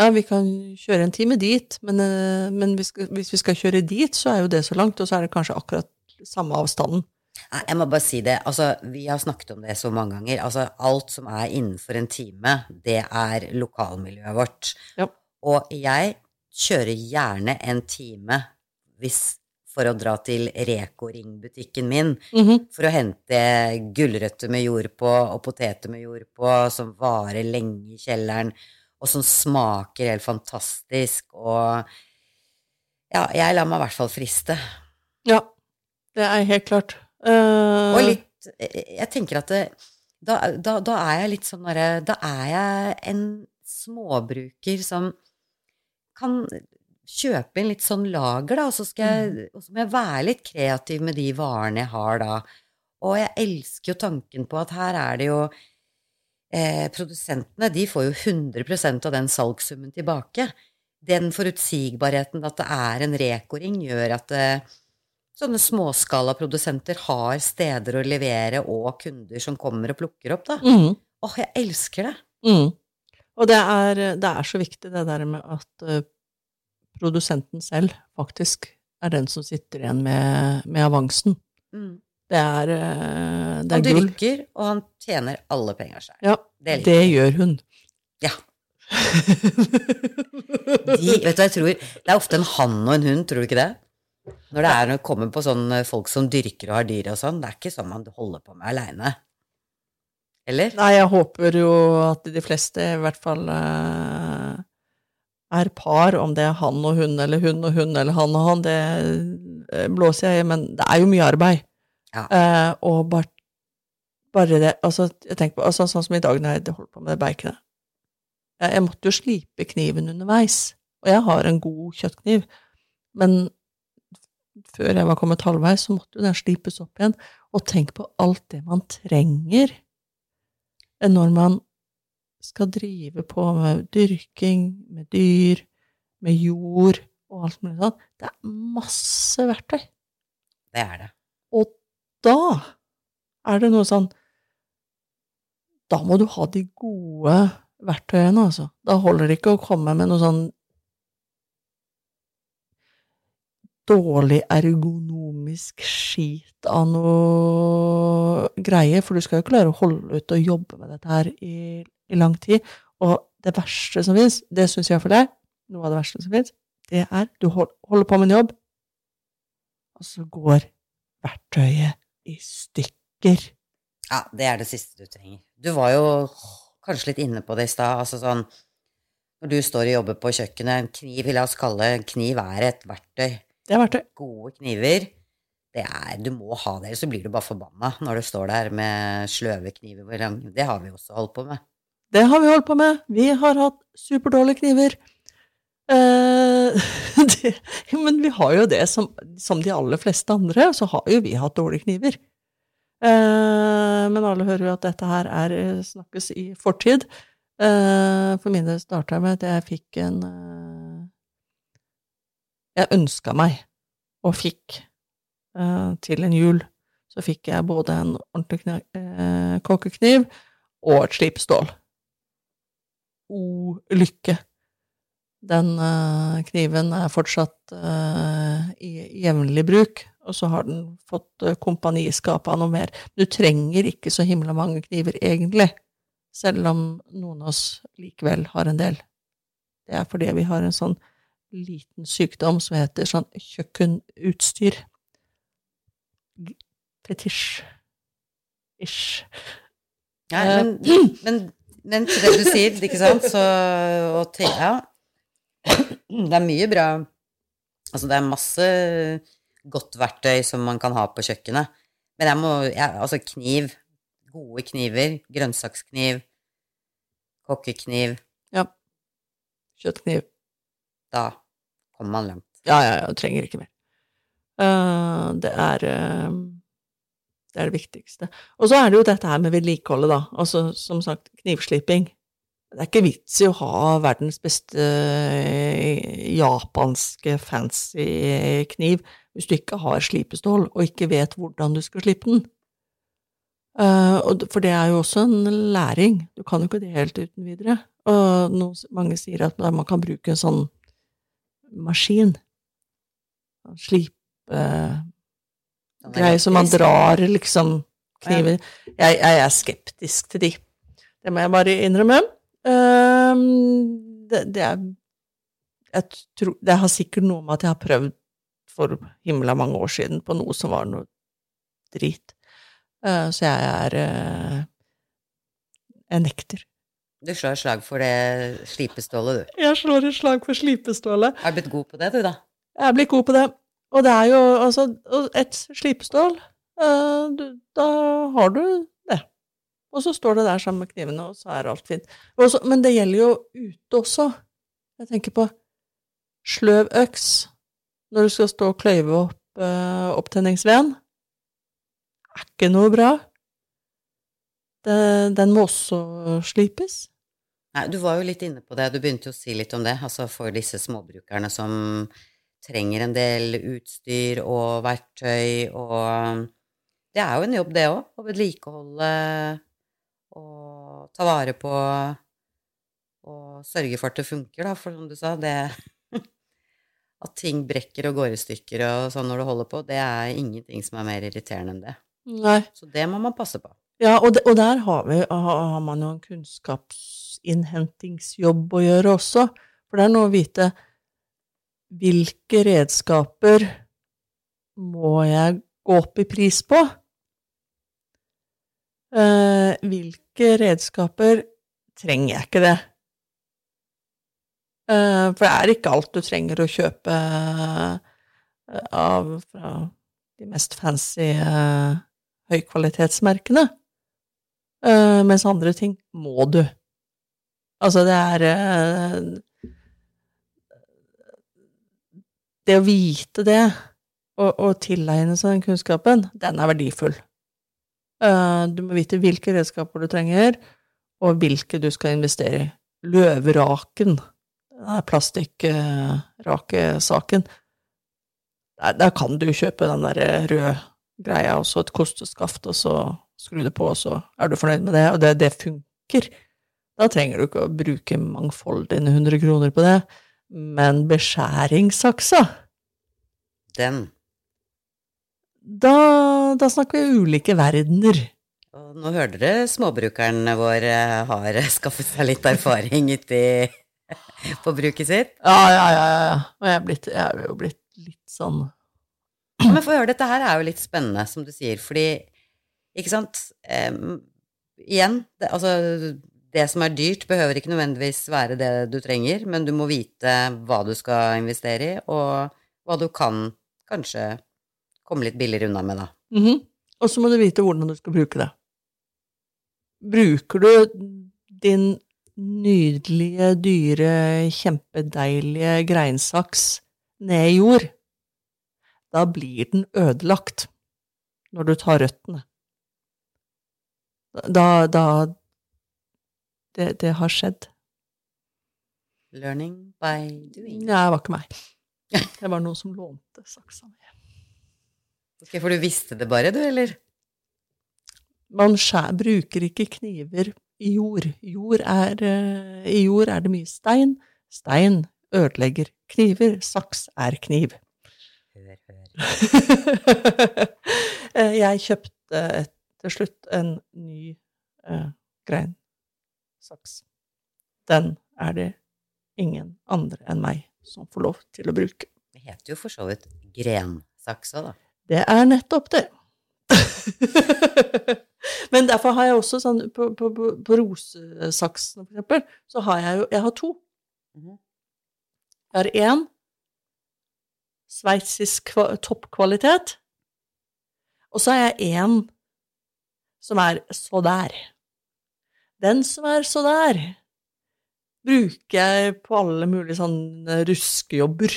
ja, vi kan kjøre en time dit, men, men vi skal, hvis vi skal kjøre dit, så er jo det så langt, og så er det kanskje akkurat samme avstanden. Nei, jeg må bare si det. Altså, vi har snakket om det så mange ganger. Altså, alt som er innenfor en time, det er lokalmiljøet vårt. Ja. Og jeg kjører gjerne en time hvis for å dra til Reko-ringbutikken min Mhm. for å hente gulrøtter med jord på og poteter med jord på, som varer lenge i kjelleren, og som smaker helt fantastisk, og ja, jeg lar meg i hvert fall friste. Ja, det er helt klart. Uh... Og litt Jeg tenker at det, da, da, da er jeg litt sånn derre Da er jeg en småbruker som kan kjøpe inn litt sånn lager, da, og så, skal jeg, og så må jeg være litt kreativ med de varene jeg har da. Og jeg elsker jo tanken på at her er det jo eh, Produsentene de får jo 100% av den salgssummen tilbake. Den forutsigbarheten at det er en rekoring, gjør at eh, sånne småskalaprodusenter har steder å levere og kunder som kommer og plukker opp, da. mhm. Åh, jeg elsker det. Mm. Og det er, det er så viktig det der med at eh, produsenten selv faktisk er den som sitter igjen med, med avansen. Mm. Det er, gull. det Han er gull. dyrker, og han tjener alle penger seg. Ja, Det det gjør hun. Ja. De, vet du, jeg tror Det er ofte en hann og en hund, tror du ikke det? Når det er når det kommer på sånn eh, folk som dyrker og har dyr og sånn, det er ikke sånn man holder på med aleine. Eller? Nei, jeg håper jo at de fleste i hvert fall eh, er par, om det er han og hun, eller hun og hun, eller han og han, det eh, blåser jeg i, men det er jo mye arbeid. Ja. Eh, og bare, bare det Altså, jeg tenker på, altså, sånn som i dag når jeg holdt på med baconet. Jeg, jeg måtte jo slipe kniven underveis, og jeg har en god kjøttkniv, men før jeg var kommet halvveis, så måtte jo den slipes opp igjen. Og tenk på alt det man trenger når man skal drive på med dyrking, med dyr, med jord og alt mulig sånn. Det er masse verktøy. Det er det. Og da er det noe sånn Da må du ha de gode verktøyene, altså. Da holder det ikke å komme med noe sånn dårlig ergonomisk skit av noe greie, for du skal jo klare å holde ut og jobbe med dette her i, i lang tid. Og det verste som fins, det syns jeg for deg, noe av det verste som fins, det er du hold- holder på med en jobb, og så går verktøyet i stykker. Ja, det er det siste du trenger. Du var jo kanskje litt inne på det i stad. Altså sånn Når du står og jobber på kjøkkenet, en kniv, la oss kalle en kniv er et verktøy. Det er verktøy. Gode kniver, er Du må ha det, ellers så blir du bare forbanna når du står der med sløve kniver Det har vi også holdt på med. Det har vi holdt på med. Vi har hatt superdårlige kniver. Eh, det, men vi har jo det som, som de aller fleste andre, så har jo vi hatt dårlige kniver. Eh, men alle hører jo at dette her er, eh, snakkes i fortid. Eh, for min del starta med at jeg fikk en eh, Jeg ønska meg, og fikk, til en jul, så fikk jeg både en ordentlig eh, kokkekniv og et slipstål. O lykke. Den eh, kniven er fortsatt eh, i jevnlig bruk, og så har den fått uh, kompaniskap av noe mer. Du trenger ikke så himla mange kniver, egentlig, selv om noen av oss likevel har en del. Det er fordi vi har en sånn liten sykdom som heter sånn kjøkkenutstyr. Fetisj. Ish. Ja, Eh, men, men, men til det du sier, ikke sant, så og til, Ja. Det er mye bra Altså, det er masse godt verktøy som man kan ha på kjøkkenet. Men jeg må ja, Altså, kniv. Gode kniver. Grønnsakskniv. Kokkekniv. Kjøttkniv. Da kommer man langt. Ja, ja, ja, trenger ikke mer. Eh, det er eh, Det er det viktigste. Og så er det jo dette her med vedlikeholdet, da. Altså, som sagt, knivsliping. Det er ikke vits i å ha verdens beste eh, japanske fancy kniv hvis du ikke har slipestål og ikke vet hvordan du skal slippe den. For det er jo også en læring. Du kan jo ikke det helt uten videre. Og mange sier at man kan bruke en sånn maskin. Slipe Er greier som man drar liksom kniver. Jeg, jeg er skeptisk til de. Det må jeg bare innrømme. Ehm, det, det er jeg tror, Det har sikkert noe med at jeg har prøvd for himla mange år siden på noe som var noe drit. Eh, så jeg er eh, Jeg nekter. Du slår et slag for det slipestålet, du. Jeg slår et slag for slipestålet. Har du blitt god på det, du, da? Jeg er blitt god på det. Og det er jo altså et slipestål, eh, da har du det. Og så står det der sammen med knivene, og så er alt fint. Også, men det gjelder jo ute også. Jeg tenker på sløv øks når du skal stå og kløyve opp eh, opptenningsveden. Er ikke noe bra. Det, den må også slipes. Nei, du var jo litt inne på det, du begynte jo å si litt om det, altså for disse småbrukerne som trenger en del utstyr og verktøy og Det er jo en jobb, det òg, å vedlikeholde og ta vare på og sørge for at det funker, da, for som du sa, det At ting brekker og går i stykker og sånn når du holder på, det er ingenting som er mer irriterende enn det. Nei. Så det må man passe på. Ja, og, de, og der har, vi, har, har man jo en kunnskapsinnhentingsjobb å gjøre også. For det er noe å vite hvilke redskaper må jeg gå opp i pris på? Eh, hvilke redskaper trenger jeg ikke det? Eh, for det er ikke alt du trenger å kjøpe eh, av fra de mest fancy høykvalitetsmerkene. Mens andre ting må du. Altså, det er eh, Det å vite det, og, og tilegne seg den kunnskapen, den er verdifull. Eh, du må vite hvilke redskaper du trenger, og hvilke du skal investere i. Løvraken, plastikkrakesaken, der, der kan du kjøpe den der røde greia, og så et kosteskaft, og så skru det på, og så er du fornøyd med det, og det, det funker. Da trenger du ikke å bruke mangfoldige 100 kroner på det, men beskjæringssaksa, Den. da, da snakker vi ulike verdener. Og nå hører dere småbrukeren vår har skaffet seg litt erfaring uti på bruket sitt. Ja, ja, ja, ja. Og jeg er, blitt, jeg er jo blitt litt sånn Ja, Men få høre, dette her er jo litt spennende, som du sier, fordi Ikke sant? Um, igjen, det, altså Det som er dyrt, behøver ikke nødvendigvis være det du trenger, men du må vite hva du skal investere i, og hva du kan kanskje komme litt billigere unna med, da. Mhm. Og så må du vite hvordan du skal bruke det. Bruker du din nydelige, dyre, kjempedeilige greinsaks ned i jord, da blir den ødelagt når du tar røttene. Da, da det, det har skjedd. Learning by doing. Nei, det var ikke meg. Det var noen som lånte saksa mi. Okay, For du visste det bare, du, eller? Man skjær, bruker ikke kniver i jord. Jord er, eh, I jord er det mye stein. Stein ødelegger kniver. Saks er kniv. Hør, hør. Eh, Jeg kjøpte til slutt en ny uh, greinsaks. Den er det ingen andre enn meg som får lov til å bruke. Det heter jo for så vidt grensaksa, da. Det er nettopp det. Men derfor har jeg også sånn På, på, på, på rosesaksene, for eksempel, så har jeg jo Jeg har to. Mhm. Jeg har én sveitsisk toppkvalitet, og så har jeg én som er så der. Den som er så der, bruker jeg på alle mulige sånne ruskejobber.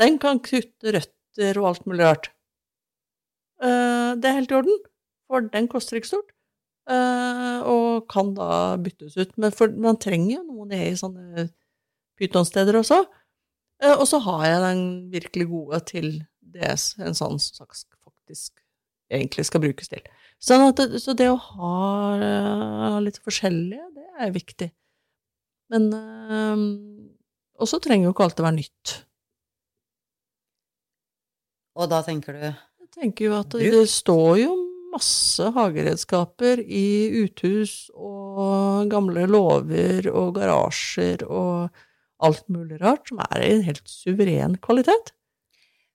Den kan kutte røtter og alt mulig rart. Eh, det er helt i orden, for den koster ikke stort, eh, og kan da byttes ut. Men for man trenger jo noe nede i sånne pytonsteder også. Eh, og så har jeg den virkelig gode til det en sånn saks faktisk egentlig skal brukes til. Sånn at så det å ha litt forskjellige, det er viktig. Men øh, også trenger jo ikke alt å være nytt. Og da tenker du Jeg tenker jo at det, det står jo masse hageredskaper i uthus og gamle låver og garasjer og alt mulig rart som er i en helt suveren kvalitet.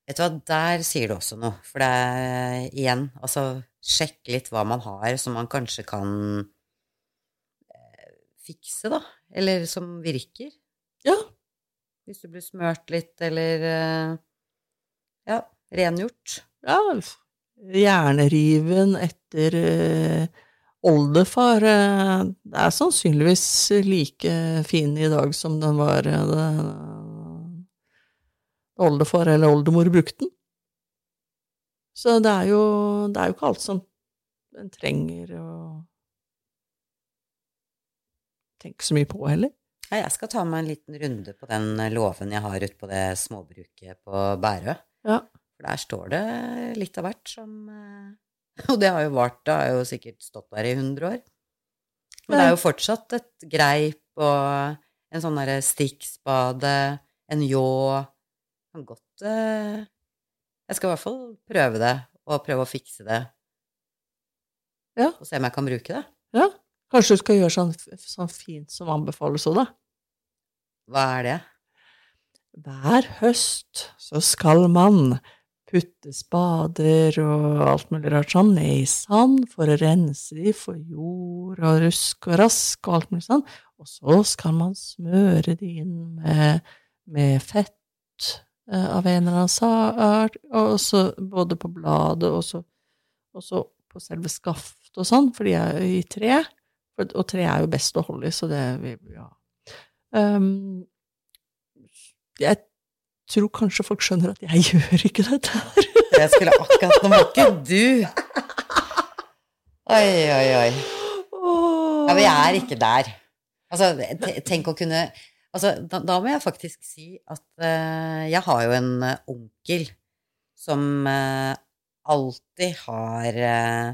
Vet du hva, der sier du også noe. For det er igjen, altså sjekk litt hva man har som man kanskje kan eh, fikse, da. Eller som virker. Ja, Hvis du blir smørt litt, eller eh, ja, rengjort. ja jernriven etter eh, oldefar eh, er sannsynligvis like fin i dag som den var da oldefar eller oldemor brukte den. Så det er jo, det er jo ikke alt som en trenger å tenke så mye på heller. Nei, jeg skal ta meg en liten runde på den låven jeg har ute på det småbruket på Bærøy. Ja. For der står det litt av hvert som eh, Og det har jo vart, det har jo sikkert stått der i 100 år. Men det er jo fortsatt et greip og en sånn derre stikkspade, en ljå Kan godt uh, Jeg skal i hvert fall prøve det, og prøve å fikse det. Ja. Og se om jeg kan bruke det. ja. Kanskje du skal gjøre sånn, sånn fint som anbefales òg, da. Hva er det? Hver høst så skal man putte spader og alt mulig rart sånn ned i sand for å rense de for jord og rusk og rask og alt mulig sånn. Og så skal man smøre de inn med, med fett av en eller annen sak, og så både på bladet og så, på selve skaftet og sånn, for de er i tre. Og tre er jo best å holde i, så det vil vi ha. Um, jeg tror kanskje folk skjønner at jeg gjør ikke dette her. Jeg skulle akkurat Nå må ikke du Oi, oi, oi. Ja, vi er ikke der. Altså, tenk å kunne Altså, da, da må jeg faktisk si at uh, jeg har jo en eh, onkel som uh, alltid har uh,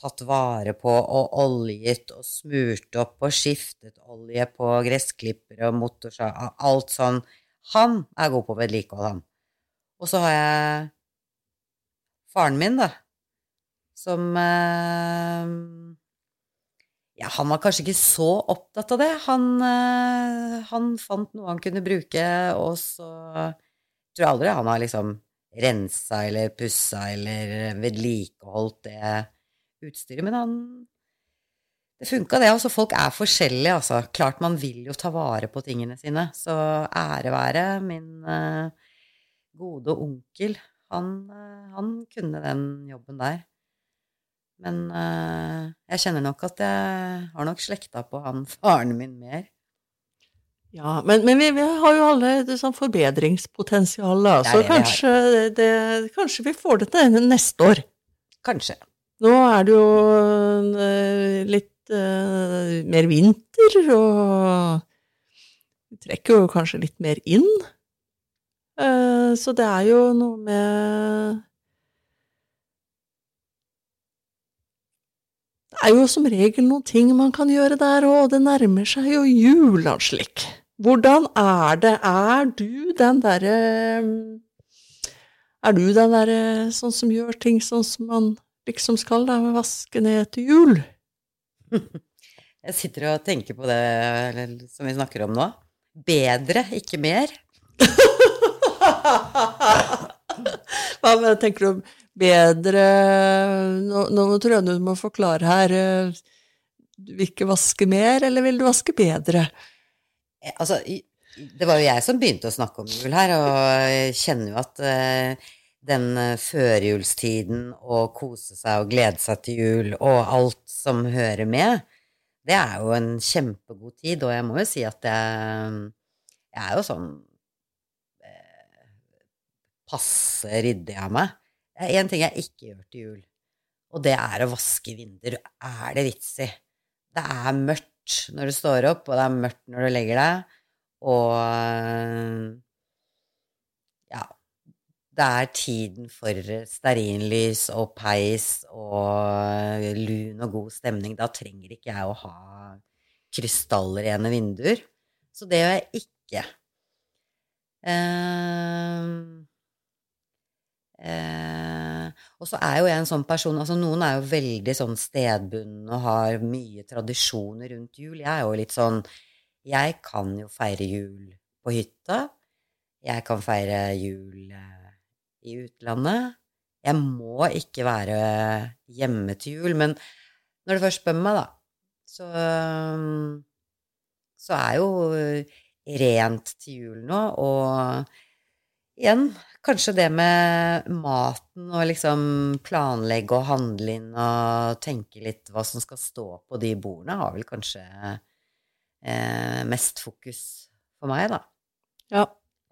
tatt vare på og oljet og smurt opp og skiftet olje på gressklippere og motorsag, alt sånn. Han er god på vedlikehold, han. Og så har jeg faren min, da, som ja, han var kanskje ikke så opptatt av det. Han, eh, han fant noe han kunne bruke, og så tror jeg aldri han har liksom rensa eller pussa eller vedlikeholdt det utstyret, men han Det funka, det. Altså, folk er forskjellige, altså. Klart man vil jo ta vare på tingene sine, så ære være min uh, gode onkel. Han, uh, han kunne den jobben der. Men uh, jeg kjenner nok at jeg har nok slekta på han faren min mer. Ja, men, men vi, vi har jo alle et sånn forbedringspotensial, da, så kanskje, det, kanskje vi får det til neste år. Kanskje. Nå er det jo eh, litt uh, mer vinter, og vi trekker jo kanskje litt mer inn. Så det er jo noe med er jo som regel noen ting man kan gjøre der òg, det nærmer seg jo jul og slik. Hvordan er det? Er du den derre Er du den derre sånn som gjør ting sånn som man liksom skal, da, med vaske ned til jul? Jeg sitter og tenker på det som vi snakker om nå. Bedre, ikke mer. Hva tenker du bedre nå, nå tror jeg du må forklare her. eh, Du vil ikke vaske mer, eller vil du vaske bedre? Altså, det var jo jeg som begynte å snakke om jul her, og jeg kjenner jo at eh, den eh, førjulstiden og kose seg og glede seg til jul og alt som hører med, det er jo en kjempegod tid, og jeg må jo si at jeg, jeg er jo sånn passe ryddig av meg. Det er én ting jeg ikke gjør til jul, og det er å vaske vinduer. Er det vits i? Det er mørkt når du står opp, og det er mørkt når du legger deg. Og ja Det er tiden for stearinlys og peis og lun og god stemning. Da trenger ikke jeg å ha krystallrene vinduer. Så det gjør jeg ikke. Ehm, eh, og så er jo jeg en sånn person altså Noen er jo veldig sånn stedbundne og har mye tradisjoner rundt jul. Jeg er jo litt sånn Jeg kan jo feire jul på hytta. Jeg kan feire jul eh, i utlandet. Jeg må ikke være hjemme til jul, men når du først spør meg, da, så, så er jo rent til jul nå, og igjen, kanskje det med maten og liksom planlegge og handle inn og tenke litt hva som skal stå på de bordene, har vel kanskje eh, mest fokus for meg, da. Ja.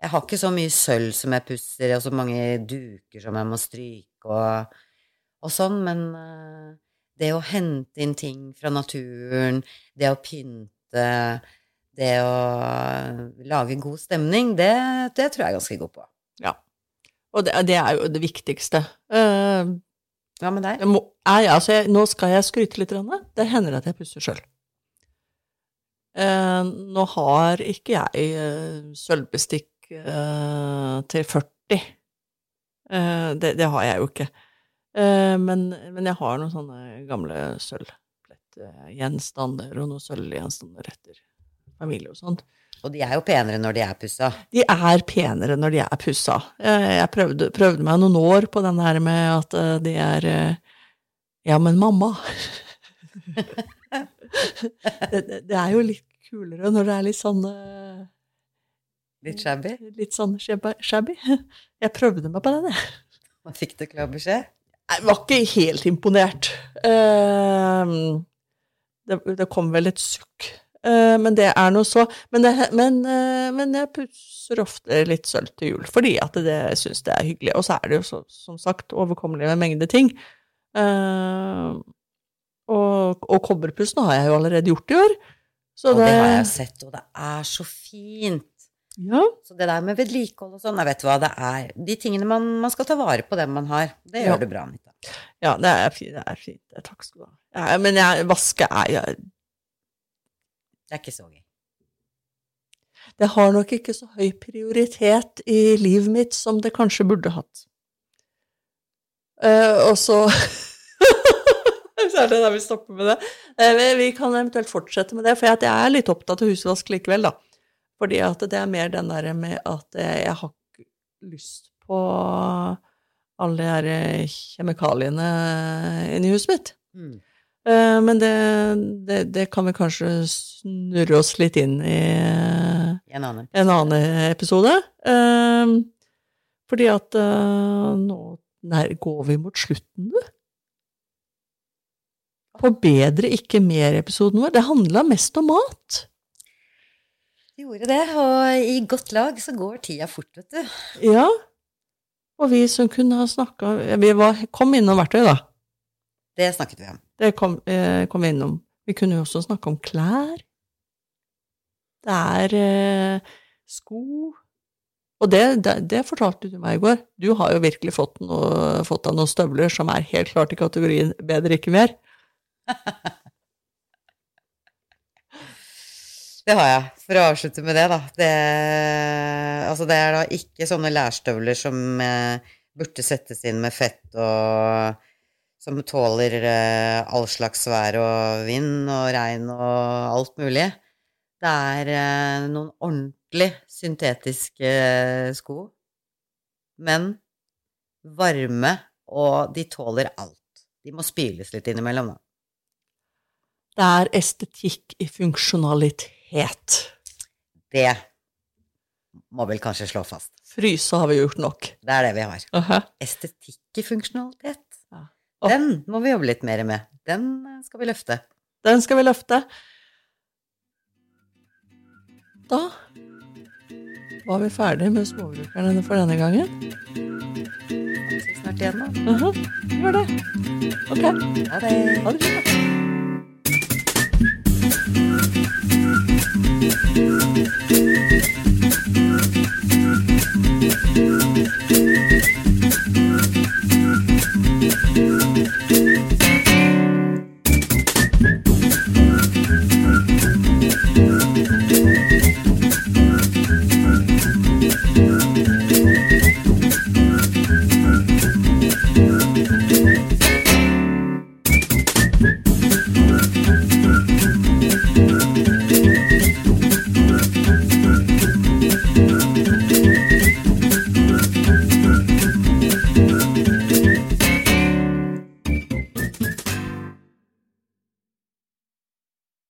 Jeg har ikke så mye sølv som jeg pusser, og så mange duker som jeg må stryke og, og sånn, men eh, det å hente inn ting fra naturen, det å pynte, det å lage god stemning, det, det tror jeg er ganske god på. ja. Og det, det er jo det viktigste. Uh, Hva med deg? må, jeg, altså jeg, nå skal jeg skryte litt. Det hender at jeg pusser sjøl. Uh, nå har ikke jeg uh, sølvbestikk eh, til 40. Eh, det, det har jeg jo ikke. Eh, men, men jeg har noen sånne gamle sølvgjenstander og noen sølvgjenstander etter familie og sånt. Og de er jo penere når de er pussa. De er penere når de er pussa. Jeg, jeg prøvde, prøvde meg noen år på den her med at eh, de er eh, Ja, men mamma det, det, er jo litt kulere når det er litt sånn eh, Litt shabby. Litt sånn shabby. Jeg prøvde meg på den, jeg. Hva fikk du klar beskjed? Jeg var ikke helt imponert. Eh, det, det kom vel et sukk. Eh, men det er noe så. Men, det, men, uh, men jeg pusser ofte litt sølv til jul, fordi at det, syns det er hyggelig. Og så er det jo så, som sagt overkommelig med mengde ting. Uh, og, og kobberpussen har jeg jo allerede gjort i år. Så Og det har jeg sett, og det er så fint. Ja, Så det der med vedlikehold og sånn, jeg vet hva det er. De tingene man, man skal ta vare på det man har. Det Ja. gjør du bra, Anita. ja, det er fint. Det er fint. Takk skal du ha. Ja, men jeg, vaske er jeg, Det er ikke så gøy. Det har nok ikke så høy prioritet i livet mitt som det kanskje burde hatt. Uh, og så Så er det der vi stopper med det. Uh, vi- kan eventuelt fortsette med det, for jeg er litt opptatt av husvask likevel, da. Fordi at det er mer den der med at jeg har ikke lyst på alle de her eh, kjemikaliene inni huset mitt. Mm. Eh, Men det, det, det kan vi kanskje snurre oss litt inn i en annen. en annen episode. Eh, fordi at eh, nå nær, går vi mot slutten, du. På Bedre, ikke mer-episoden vår. Det handla mest om mat. Vi gjorde det, og i godt lag så går tida fort, vet du. Ja. Og vi som kunne ha snakka Vi var, kom innom verktøy, da. Det snakket vi om. Det kom, eh, kom vi innom. Vi kunne jo også snakke om klær. Det er eh, sko Og det, det, det fortalte du meg i går. Du har jo virkelig fått, noe, fått deg noen støvler som er helt klart i kategorien bedre, ikke mer. Det har jeg. For å avslutte med det, da. Det, altså det er da ikke sånne lærstøvler som eh, burde settes inn med fett og som tåler eh, all slags vær og vind og regn og alt mulig. Det er eh, noen ordentlig syntetiske syntetiske sko, men varme, og de tåler alt. De må spyles litt innimellom, da. Det er estetikk i funksjonalitet. Det må vel kanskje slå fast. Fryse har vi gjort nok. Det er det vi har. Aha. Estetikk i funksjonalitet. Den må vi jobbe litt mer med. Den skal vi løfte. Den skal vi løfte. Da var vi ferdig med småbrukerne for denne gangen. Vi Ses snart igjen, da. Uh -huh. Gjør det. Ok. Ha det. Ha det bra.